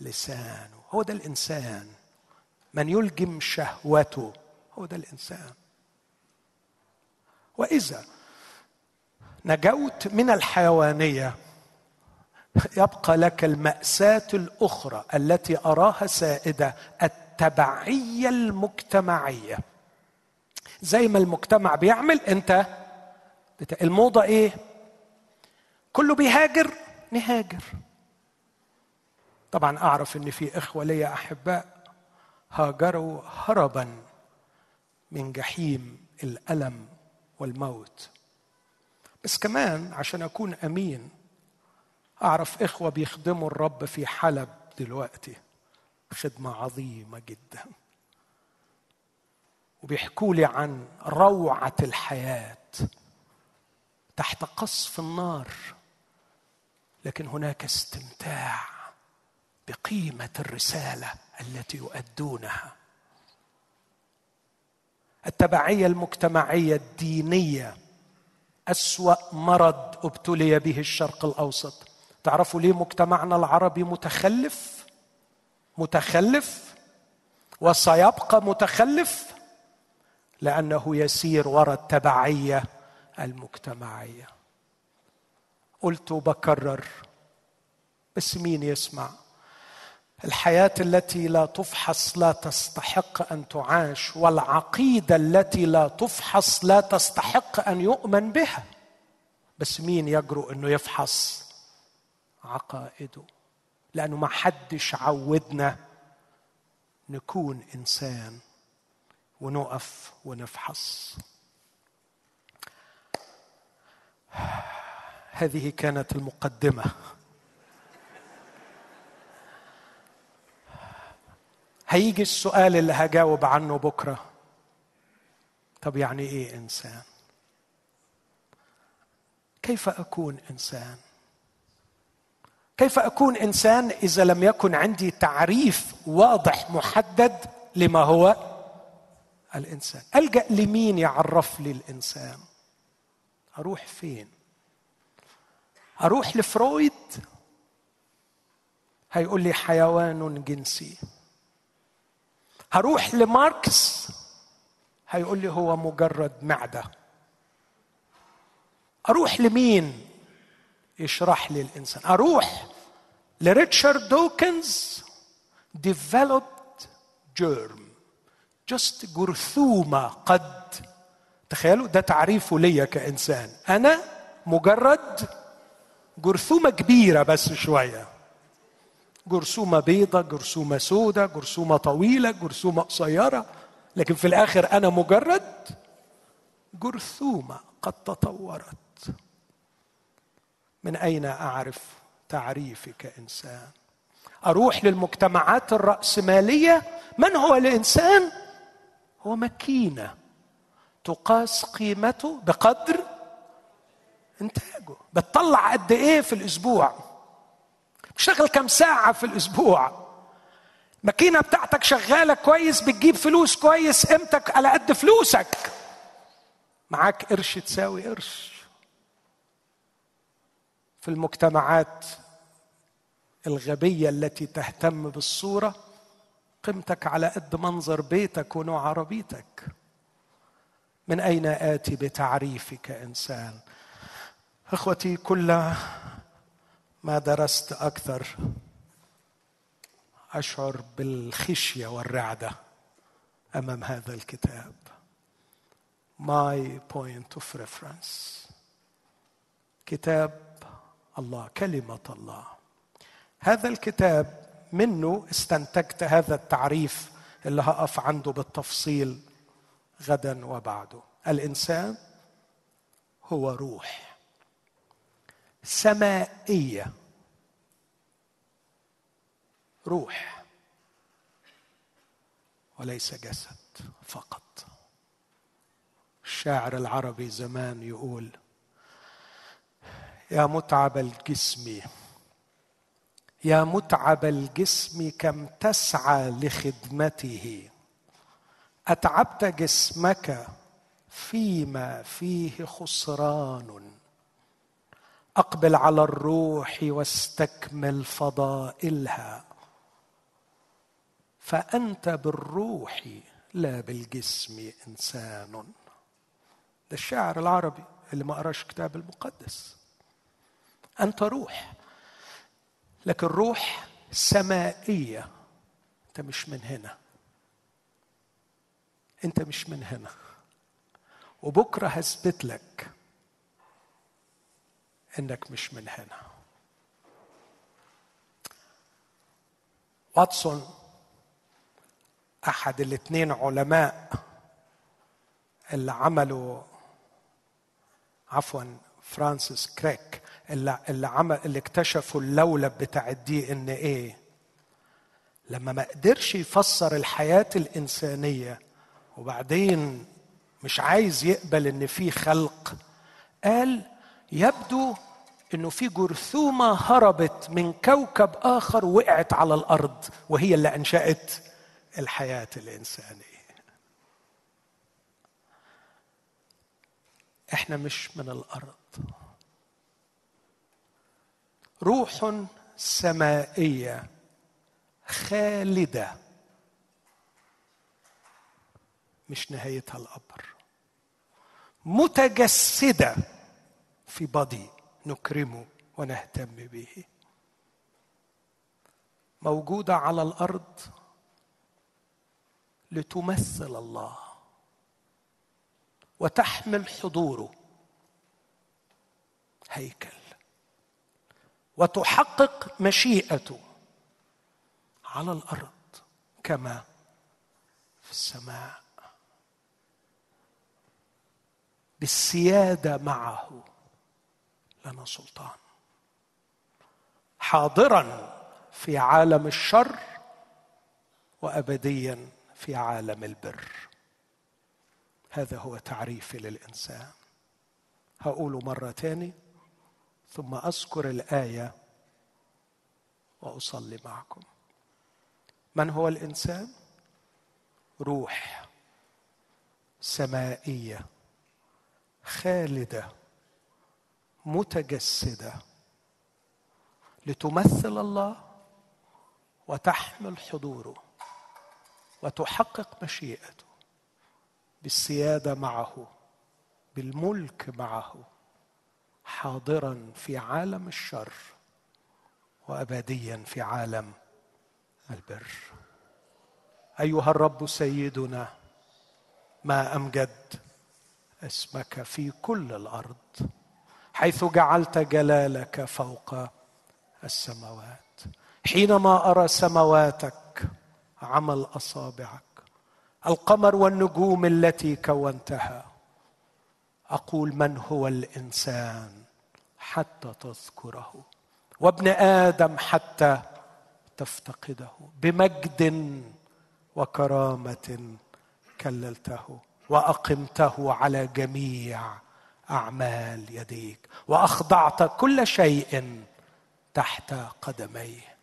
لسانه هو ده الإنسان. من يلجم شهوته هو ده الإنسان. وإذا نجوت من الحيوانية يبقى لك المأساة الأخرى التي أراها سائدة التبعية المجتمعية. زي ما المجتمع بيعمل أنت بتا... الموضة إيه؟ كله بيهاجر. نهاجر طبعا أعرف إن في إخوة لي أحباء هاجروا هربا من جحيم الألم والموت. بس كمان عشان أكون أمين أعرف إخوة بيخدموا الرب في حلب دلوقتي خدمة عظيمة جدا. وبيحكوا لي عن روعة الحياة تحت قصف النار لكن هناك استمتاع بقيمة الرسالة التي يؤدونها. التبعية المجتمعية الدينية أسوأ مرض ابتلي به الشرق الأوسط. تعرفوا ليه مجتمعنا العربي متخلف؟ متخلف؟ وسيبقى متخلف؟ لأنه يسير وراء التبعية المجتمعية. قلت وبكرر بس مين يسمع؟ الحياة التي لا تفحص لا تستحق أن تعاش والعقيدة التي لا تفحص لا تستحق أن يؤمن بها. بس مين يجرؤ إنه يفحص؟ عقائده. لأنه ما حدش عودنا نكون إنسان ونقف ونفحص. هذه كانت المقدمة. هيجي السؤال اللي هجاوب عنه بكرة. طب يعني إيه إنسان؟ كيف أكون إنسان؟ كيف أكون إنسان إذا لم يكن عندي تعريف واضح محدد لما هو الإنسان؟ ألجأ لمين يعرف لي الإنسان؟ أروح فين؟ أروح لفرويد؟ هيقول لي حيوان جنسي. هروح لماركس. هيقول لي هو مجرد معدة. أروح لمين؟ يشرح لي الإنسان. أروح لريتشارد دوكنز. Developed germ. Just جرثومة قد. تخيلوا؟ ده تعريفه ليا كإنسان. أنا مجرد جرثومة كبيرة بس شوية. جرثومة بيضة جرثومة سودة جرثومة طويلة جرثومة قصيرة. لكن في الآخر أنا مجرد جرثومة قد تطورت. من أين أعرف تعريفي كانسان أروح للمجتمعات الرأسمالية؟ من هو الإنسان؟ هو ماكينة. تقاس قيمته بقدر إنتاجه. بتطلع قد إيه في الأسبوع؟ بتشتغل كم ساعة في الأسبوع. الماكينه بتاعتك شغالة كويس بتجيب فلوس كويس قيمتك على قد فلوسك. معاك قرش تساوي قرش. في المجتمعات الغبية التي تهتم بالصورة قيمتك على قد منظر بيتك ونوع عربيتك. من أين آتي بتعريفي كانسان إخوتي كل ما درست أكثر أشعر بالخشية والرعدة أمام هذا الكتاب. My point of reference. كتاب الله كلمة الله. هذا الكتاب منه استنتجت هذا التعريف اللي هقف عنده بالتفصيل غدا وبعده. الإنسان هو روح. سمائية. روح. وليس جسد فقط. الشاعر العربي زمان يقول يا متعب الجسم يا متعب الجسم كم تسعى لخدمته. أتعبت جسمك فيما فيه خسران. أقبل على الروح واستكمل فضائلها. فأنت بالروح لا بالجسم إنسان. ده الشاعر العربي اللي ما قراش كتاب المقدس. أنت روح لكن روح سمائية. أنت مش من هنا. أنت مش من هنا. وبكرة هثبت لك إنك مش من هنا. واتسون أحد الاثنين علماء اللي عملوا عفوا فرانسيس كريك اللي اللي عمل اللي اكتشفوا اللولب بتاع ال DNA لما ما قدرش يفسر الحياة الإنسانية وبعدين مش عايز يقبل إن في خلق قال يبدو إنه في جرثومة هربت من كوكب آخر وقعت على الأرض وهي اللي أنشأت الحياة الإنسانية. إحنا مش من الأرض. روح سمائية خالدة. مش نهايتها القبر. متجسدة. في بادي نكرمه ونهتم به. موجودة على الأرض لتمثل الله وتحمل حضوره. هيكل. وتحقق مشيئته على الأرض كما في السماء. بالسيادة معه. لنا سلطان. حاضرا في عالم الشر وابديا في عالم البر. هذا هو تعريفي للإنسان. هقوله مرة تاني ثم أذكر الآية وأصلي معكم. من هو الإنسان؟ روح سمائية خالدة متجسدة لتمثل الله وتحمل حضوره وتحقق مشيئته بالسيادة معه بالملك معه حاضرا في عالم الشر وابديا في عالم البر. أيها الرب سيدنا ما أمجد اسمك في كل الأرض. حيث جعلت جلالك فوق السماوات. حينما أرى سمواتك عمل أصابعك. القمر والنجوم التي كونتها. أقول من هو الإنسان حتى تذكره. وابن آدم حتى تفتقده. بمجد وكرامة كللته. وأقمته على جميع أعمال يديك وأخضعت كل شيء تحت قدميه.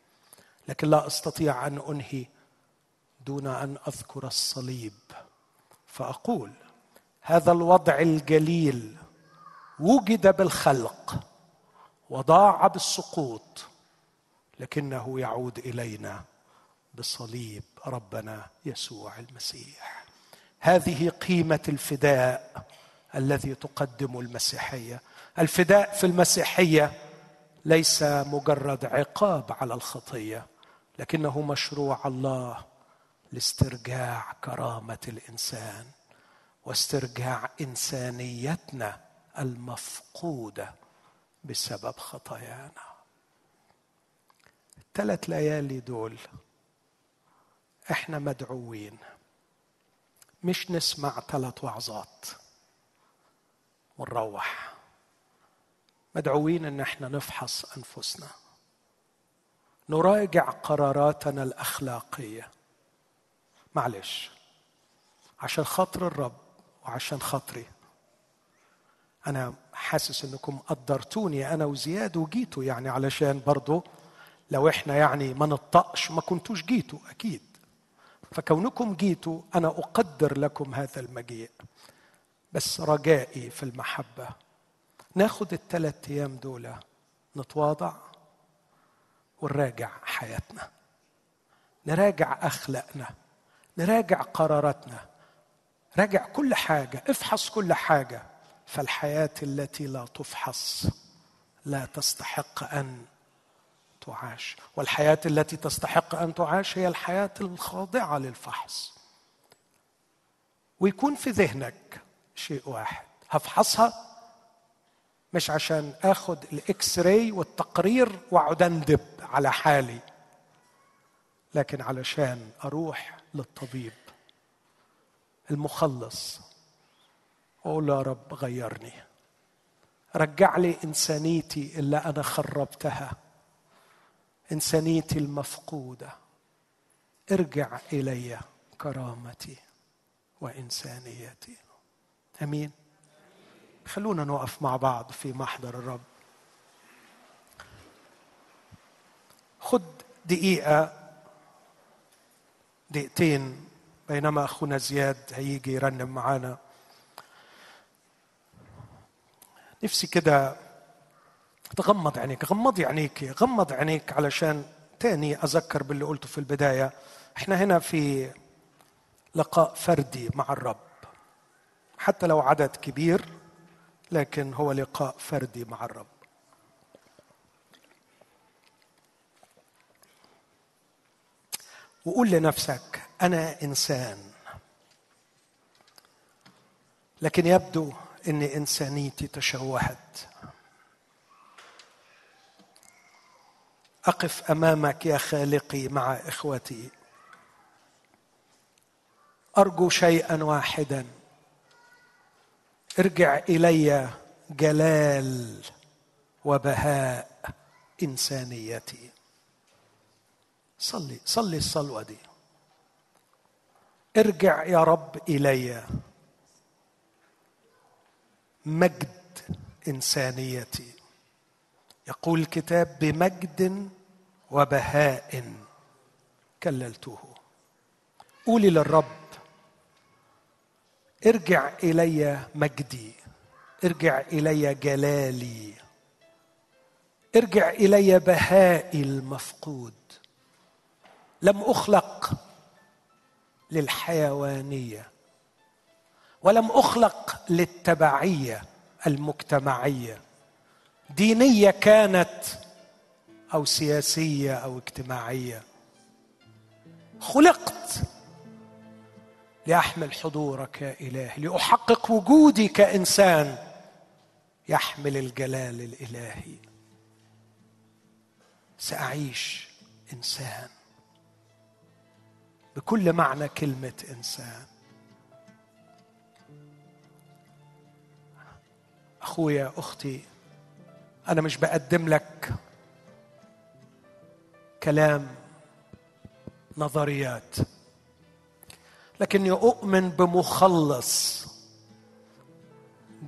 لكن لا أستطيع أن أنهي دون أن أذكر الصليب. فأقول هذا الوضع الجليل وجد بالخلق وضاع بالسقوط لكنه يعود إلينا بصليب ربنا يسوع المسيح. هذه قيمة الفداء الذي تقدم المسيحية. الفداء في المسيحية ليس مجرد عقاب على الخطية لكنه مشروع الله لاسترجاع كرامة الإنسان واسترجاع إنسانيتنا المفقودة بسبب خطايانا. الثلاث ليالي دول إحنا مدعوين. مش نسمع ثلاث وعظات. ونروح. مدعوين إن إحنا نفحص أنفسنا. نراجع قراراتنا الأخلاقية. معلش. عشان خاطر الرب وعشان خاطري. أنا حاسس إنكم قدرتوني أنا وزياد وجيتوا يعني علشان برضو لو إحنا يعني ما نطقش ما كنتوش جيتوا أكيد. فكونكم جيتوا أنا أقدر لكم هذا المجيء. بس رجائي في المحبة. ناخد الثلاث أيام دول نتواضع ونراجع حياتنا. نراجع أخلاقنا. نراجع قراراتنا. راجع كل حاجة. افحص كل حاجة. فالحياة التي لا تفحص لا تستحق أن تعاش. والحياة التي تستحق أن تعاش هي الحياة الخاضعة للفحص. ويكون في ذهنك شيء واحد. هفحصها مش عشان آخد الاكس راي والتقرير وأقعد أندب على حالي لكن علشان أروح للطبيب المخلص واقول يا رب غيرني. رجع لي إنسانيتي اللي أنا خربتها إنسانيتي المفقودة. ارجع إلي كرامتي وإنسانيتي. آمين. خلونا نقف مع بعض في محضر الرب. خد دقيقة دقيقتين بينما أخونا زياد هيجي يرنم معانا. نفسي كده تغمض عينيك غمضي عينيك غمض عينيك علشان تاني أذكر باللي قلته في البداية. إحنا هنا في لقاء فردي مع الرب. حتى لو عدد كبير لكن هو لقاء فردي مع الرب. وقول لنفسك أنا إنسان. لكن يبدو إن إنسانيتي تشوهت. أقف أمامك يا خالقي مع إخوتي. أرجو شيئا واحدا. ارجع إلي جلال وبهاء إنسانيتي. صلي صلي الصلوة دي. ارجع يا رب إلي مجد إنسانيتي. يقول الكتاب بمجد وبهاء كللته. قولي للرب ارجع إلي مجدي ارجع إلي جلالي ارجع إلي بهائي المفقود. لم أخلق للحيوانية ولم أخلق للتبعية المجتمعية. دينية كانت أو سياسية أو اجتماعية. خلقت لاحمل حضورك يا إله لأحقق وجودي كانسان يحمل الجلال الإلهي. سأعيش إنسان. بكل معنى كلمة إنسان. أخويا أختي أنا مش بقدم لك كلام نظريات. لكني اؤمن بمخلص.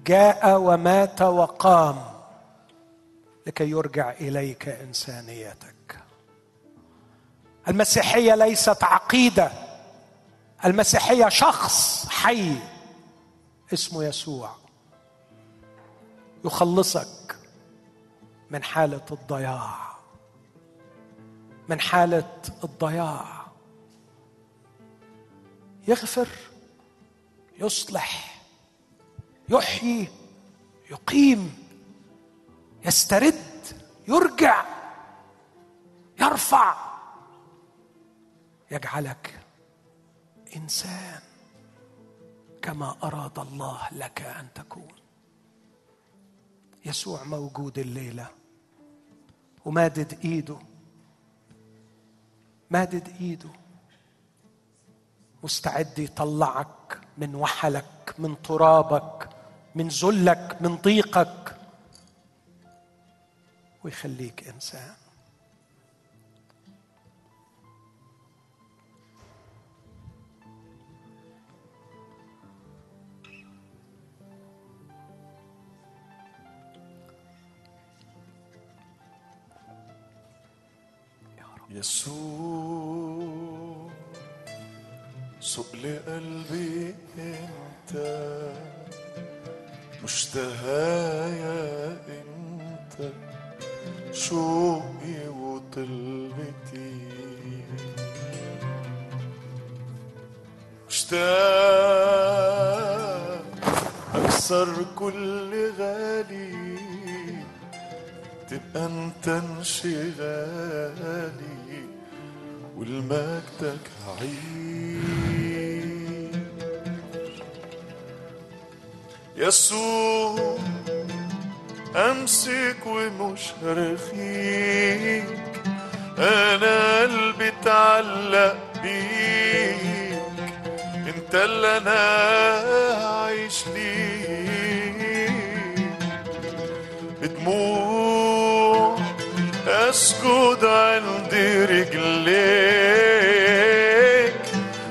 جاء ومات وقام لكي يرجع إليك إنسانيتك. المسيحية ليست عقيدة. المسيحية شخص حي اسمه يسوع. يخلصك من حالة الضياع. من حالة الضياع. يغفر يصلح يحيي يقيم يسترد يرجع يرفع. يجعلك إنسان كما أراد الله لك أن تكون. يسوع موجود الليلة. ومادد إيده. مادد إيده. مستعد يطلعك من وحلك من ترابك من ذلك من ضيقك. ويخليك إنسان. يسوع. سوق لقلبي انت. مشتهايا انت. شوقي وطلبتي. مشتاق أكسر كل غالي. تبقى أنت انشغالي. والمجدك عيد. يسوع أمسك ومش هرخيك أنا قلبي اتعلق بيك أنت اللي أنا عايش ليك. بدموع أسجد عند رجليك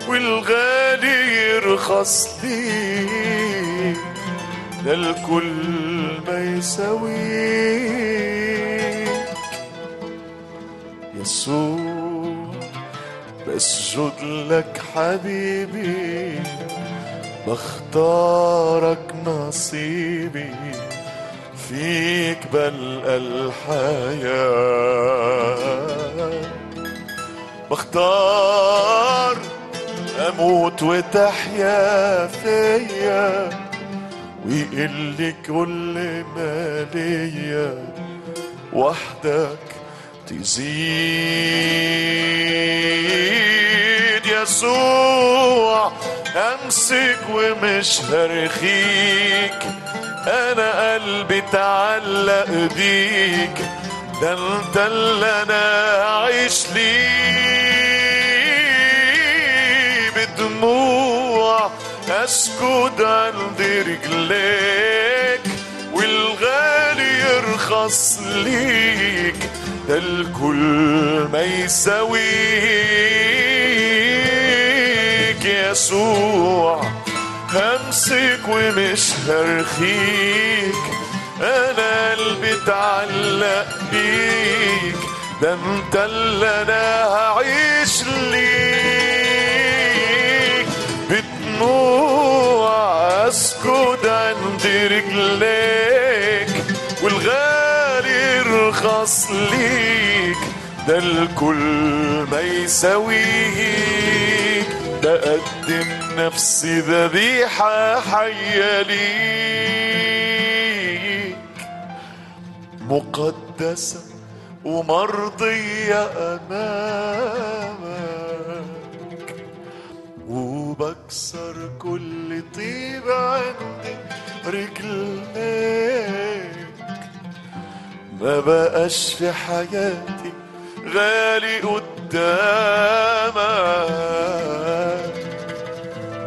والغالي يرخص ده الكل ما يساويك يسوع بسجد لك حبيبي بختارك نصيبي. فيك بلقى الحياة. بختار أموت وتحيا فيا. ويقل كل ما ليا وحدك تزيد. يسوع أمسك ومش هرخيك. أنا قلبي تعلق بيك. ده أنت اللي أنا عايش ليه. بدموع اسجد عند رجليك والغالي يرخص ليك ده الكل ما يساويك. يسوع همسك ومش هرخيك أنا قلبي اتعلق بيك ده أنت اللي أنا هعيش ليك. رجليك والغالي يرخص ليك. ده الكل ما يساويك. بقدم نفسي ذبيحة حية ليك. مقدسة ومرضية أمامك. وبكسر كل طيب عندي رجليك ما بقاش في حياتي غالي قدامك.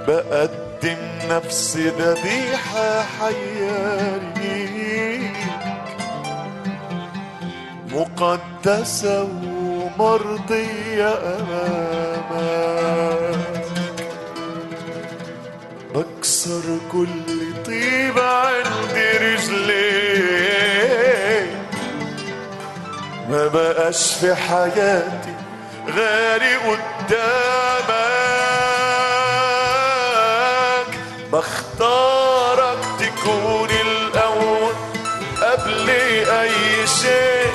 بقدم نفسي ذبيحة حية ليك مقدسة ومرضية أمامك. بكسر كل طيب عند رجليك ما بقاش في حياتي غالي قدامك. بختارك تكون الأول قبل أي شيء.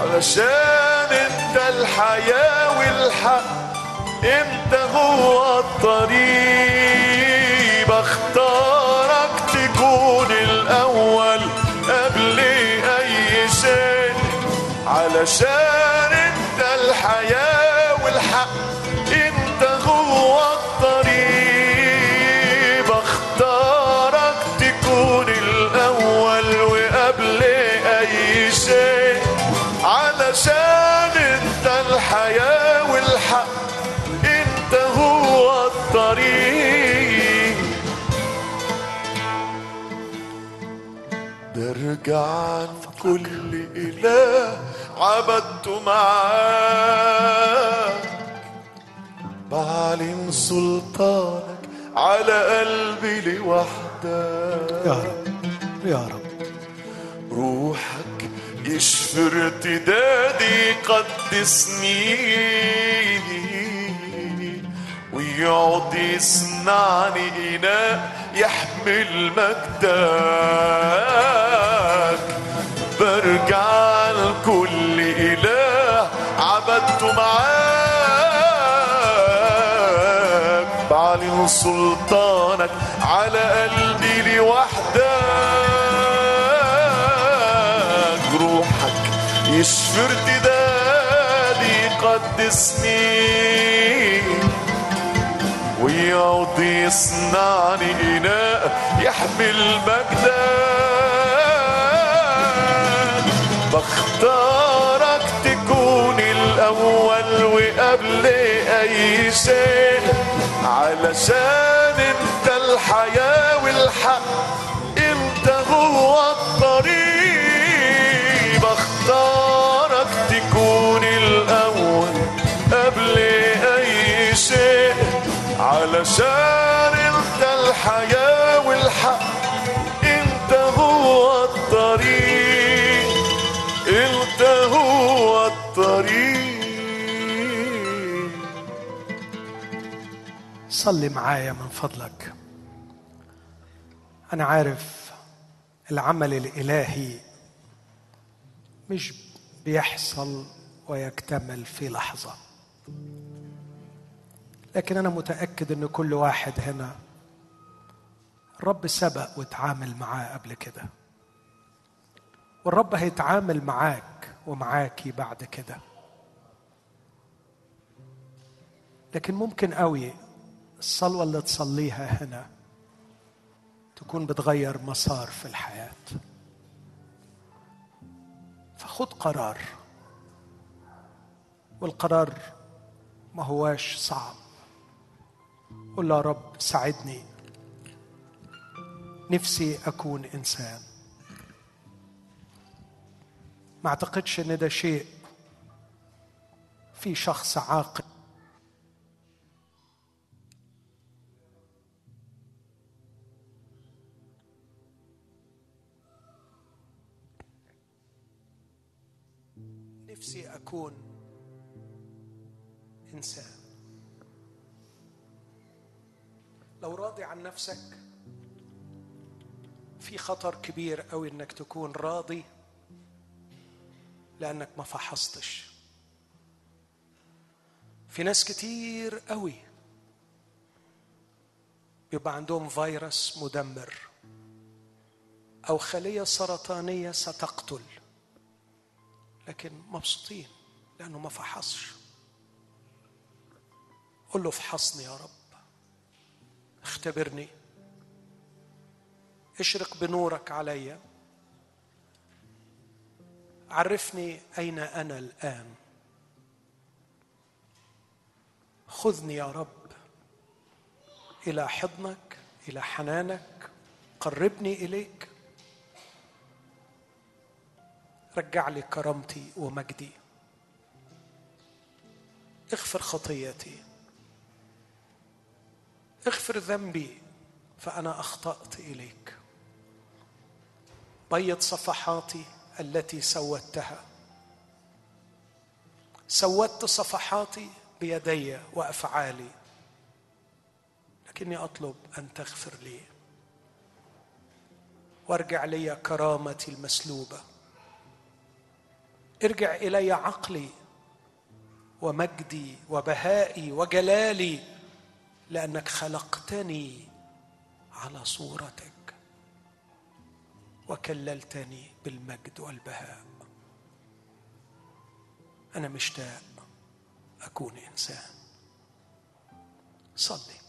علشان أنت الحياة والحق أنت هو الطريق. علشان انت الحياة والحق انت هو الطريق. بختارك تكون الأول وقبل أي شيء. علشان انت الحياة والحق انت هو الطريق. برجع عن كل إله عبدته معاك. بعلن سلطانك على قلبي لوحدك. يا رب يا رب. روحك يشفي ارتدادي قدسني ويقعد يصنعني إناء يحمل مجدك. برجع إله عبدته معاك. بعلن سلطانك على قلبي لوحدك. روحك يشفي ارتدادي يقدسني ويعود يصنعني إناء يحمل مجدك. بختارك تكون الأول وقبل أي شيء علشان انت الحياة والحق انت هو صلي معايا من فضلك. أنا عارف العمل الإلهي مش بيحصل ويكتمل في لحظة. لكن أنا متأكد إن كل واحد هنا الرب سبق وتعامل معاه قبل كده. والرب هيتعامل معاك ومعاكي بعد كده. لكن ممكن قوي الصلوة اللي تصليها هنا تكون بتغير مسار في الحياة. فخد قرار. والقرار ما هواش صعب. قل له يا رب ساعدني. نفسي أكون إنسان. ما أعتقدش إن ده شيء في شخص عاقل. نفسي أكون إنسان. لو راضي عن نفسك في خطر كبير قوي إنك تكون راضي لأنك ما فحصتش. في ناس كتير قوي بيبقى عندهم فيروس مدمر أو خلية سرطانية ستقتل. لكن مبسوطين لأنه ما فحصش. قل له افحصني يا رب. اختبرني. اشرق بنورك علي. عرفني أين أنا الآن. خذني يا رب إلى حضنك إلى حنانك. قربني إليك. رجع لي كرامتي ومجدي. اغفر خطيتي. اغفر ذنبي فأنا أخطأت إليك. بيض صفحاتي التي سودتها. سودت صفحاتي بيدي وأفعالي. لكني أطلب أن تغفر لي. وارجع لي كرامتي المسلوبة. ارجع إلي عقلي ومجدي وبهائي وجلالي لأنك خلقتني على صورتك وكللتني بالمجد والبهاء. أنا مشتاق أكون إنسان. صلي.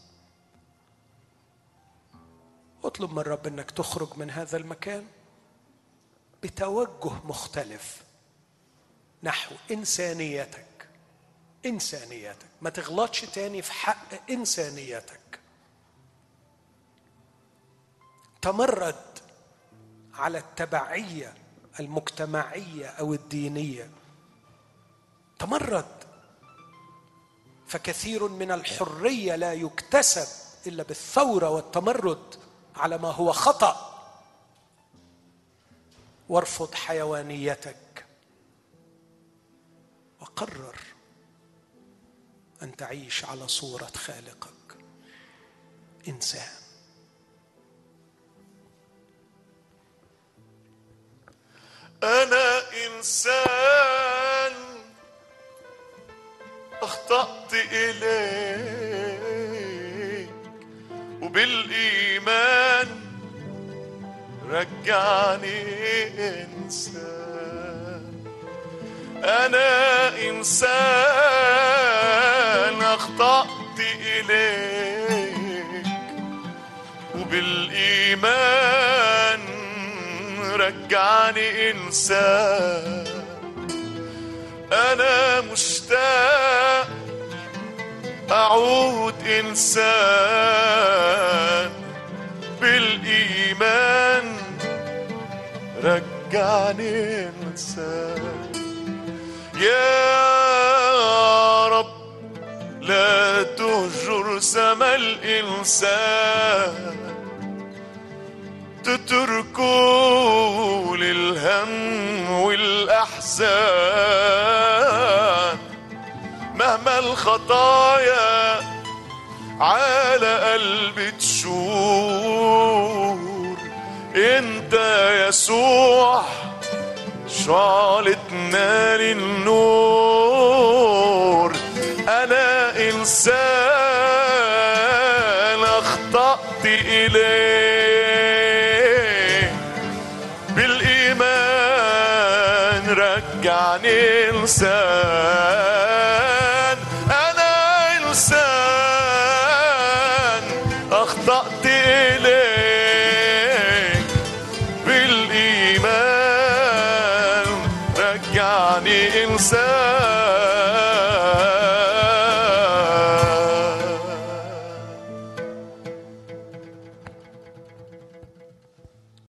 اطلب من رب إنك تخرج من هذا المكان بتوجه مختلف. نحو إنسانيتك. إنسانيتك. ما تغلطش تاني في حق إنسانيتك. تمرد على التبعية المجتمعية أو الدينية. تمرد. فكثير من الحرية لا يكتسب إلا بالثورة والتمرد على ما هو خطأ. وارفض حيوانيتك. وقرر أن تعيش على صورة خالقك إنسان. أنا إنسان أخطأت إليك وبالإيمان رجعني إنسان. أنا إنسان أخطأت إليك وبالإيمان رجعني إنسان. أنا مشتاق أعود إنسان بالإيمان رجعني إنسان. يا رب لا تهجر سما الإنسان. تتركوا للهم والأحزان. مهما الخطايا على قلبي تشور إنت يسوع شعلتنا للنور أنا إنسان.